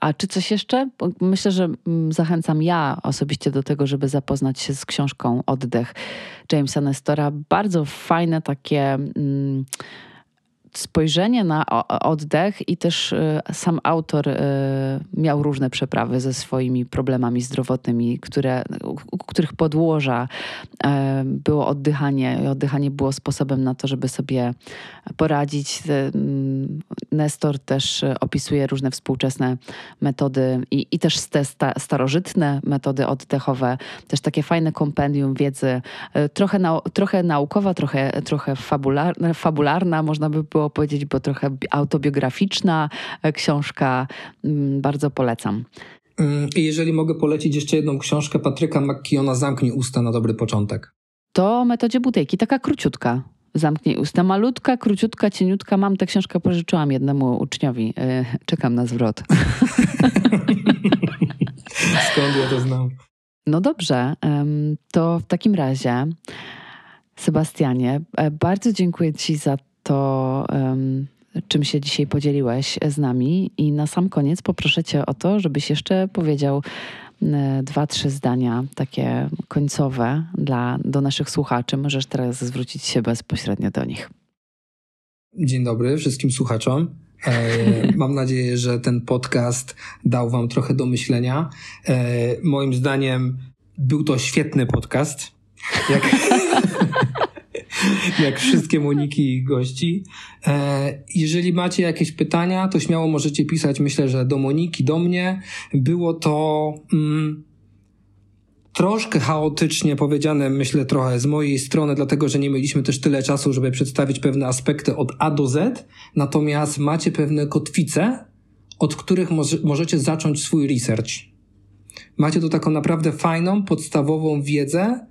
a czy coś jeszcze? Myślę, że mm, zachęcam ja osobiście do tego, żeby zapoznać się z książką Oddech Jamesa Nestora. Bardzo fajne takie mm, spojrzenie na oddech i też y, sam autor y, miał różne przeprawy ze swoimi problemami zdrowotnymi, które, u których podłoża y, było oddychanie i oddychanie było sposobem na to, żeby sobie poradzić. Mm, Nestor też opisuje różne współczesne metody i, i też te sta, starożytne metody oddechowe, też takie fajne kompendium wiedzy, trochę, nau, trochę naukowa, trochę, trochę fabularna, fabularna, można by było powiedzieć, bo trochę autobiograficzna e, książka. Mm, bardzo polecam. Mm, I jeżeli mogę polecić jeszcze jedną książkę Patryka McKeona Zamknij usta na dobry początek. To o metodzie butejki, taka króciutka. Zamknij usta. Malutka, króciutka, cieniutka. Mam tę książkę, pożyczyłam jednemu uczniowi. E, czekam na zwrot. Skąd ja to znam? No dobrze, to w takim razie, Sebastianie, e, bardzo dziękuję Ci za to, czym się dzisiaj podzieliłeś z nami. I na sam koniec poproszę Cię o to, żebyś jeszcze powiedział dwa, trzy zdania takie końcowe dla, do naszych słuchaczy. Możesz teraz zwrócić się bezpośrednio do nich. Dzień dobry wszystkim słuchaczom. E, mam nadzieję, że ten podcast dał Wam trochę do myślenia. E, moim zdaniem był to świetny podcast. Jak... jak wszystkie Moniki i gości. E, jeżeli macie jakieś pytania, to śmiało możecie pisać, myślę, że do Moniki, do mnie. Było to mm, troszkę chaotycznie powiedziane, myślę trochę z mojej strony, dlatego że nie mieliśmy też tyle czasu, żeby przedstawić pewne aspekty od A do Z, natomiast macie pewne kotwice, od których może, możecie zacząć swój research. Macie tu taką naprawdę fajną, podstawową wiedzę,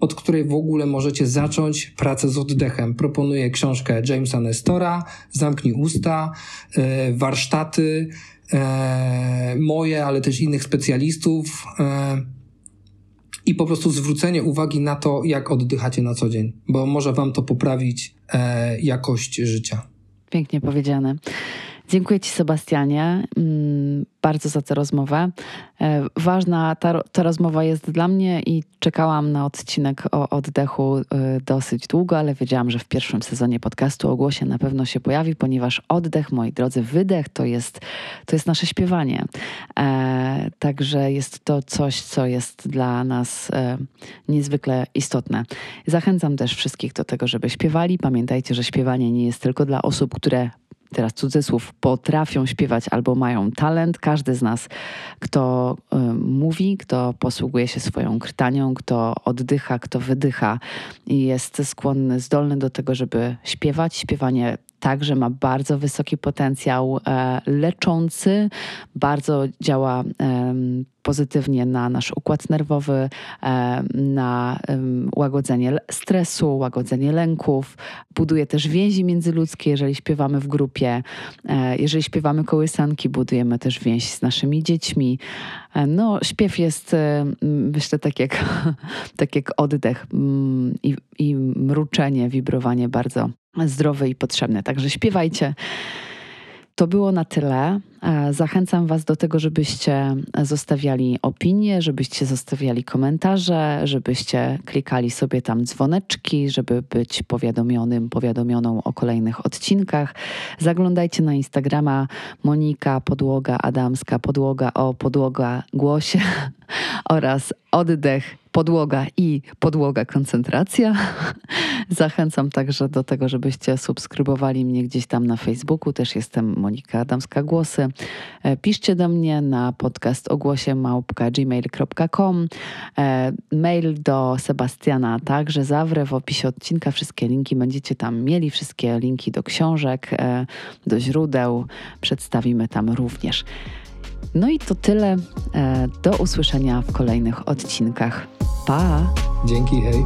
od której w ogóle możecie zacząć pracę z oddechem. Proponuję książkę Jamesa Nestora, Zamknij usta, e, warsztaty e, moje, ale też innych specjalistów i po prostu zwrócenie uwagi na to, jak oddychacie na co dzień, bo może Wam to poprawić jakość życia. Pięknie powiedziane. Dziękuję Ci, Sebastianie, mm, bardzo za tę rozmowę. E, ważna ta, ta rozmowa jest dla mnie i czekałam na odcinek o oddechu e, dosyć długo, ale wiedziałam, że w pierwszym sezonie podcastu o głosie na pewno się pojawi, ponieważ oddech, moi drodzy, wydech to jest, to jest nasze śpiewanie. E, także jest to coś, co jest dla nas niezwykle istotne. Zachęcam też wszystkich do tego, żeby śpiewali. Pamiętajcie, że śpiewanie nie jest tylko dla osób, które teraz cudzysłów, potrafią śpiewać albo mają talent. Każdy z nas, kto y, mówi, kto posługuje się swoją krtanią, kto oddycha, kto wydycha i jest skłonny, zdolny do tego, żeby śpiewać. Śpiewanie także ma bardzo wysoki potencjał e, leczący, bardzo działa pozytywnie na nasz układ nerwowy, na łagodzenie stresu, łagodzenie lęków. Buduje też więzi międzyludzkie, jeżeli śpiewamy w grupie. E, jeżeli śpiewamy kołysanki, budujemy też więź z naszymi dziećmi. E, no, śpiew jest, myślę, tak jak, tak jak oddech i, i mruczenie, wibrowanie bardzo zdrowe i potrzebne. Także śpiewajcie. To było na tyle. E, zachęcam Was do tego, żebyście zostawiali opinie, żebyście zostawiali komentarze, żebyście klikali sobie tam dzwoneczki, żeby być powiadomionym, powiadomioną o kolejnych odcinkach. Zaglądajcie na Instagrama Monika Podłoga Adamska Podłoga o Podłoga Głosie oraz Oddech podłoga i podłoga koncentracja. Zachęcam także do tego, żebyście subskrybowali mnie gdzieś tam na Facebooku. Też jestem Monika Adamska Głosy. E, piszcie do mnie na podcast ogłosie małpka.gmail.com. E, mail do Sebastiana także zawrę w opisie odcinka. Wszystkie linki będziecie tam mieli, wszystkie linki do książek, e, do źródeł przedstawimy tam również. No i to tyle. Do usłyszenia w kolejnych odcinkach. Pa! Dzięki, hej!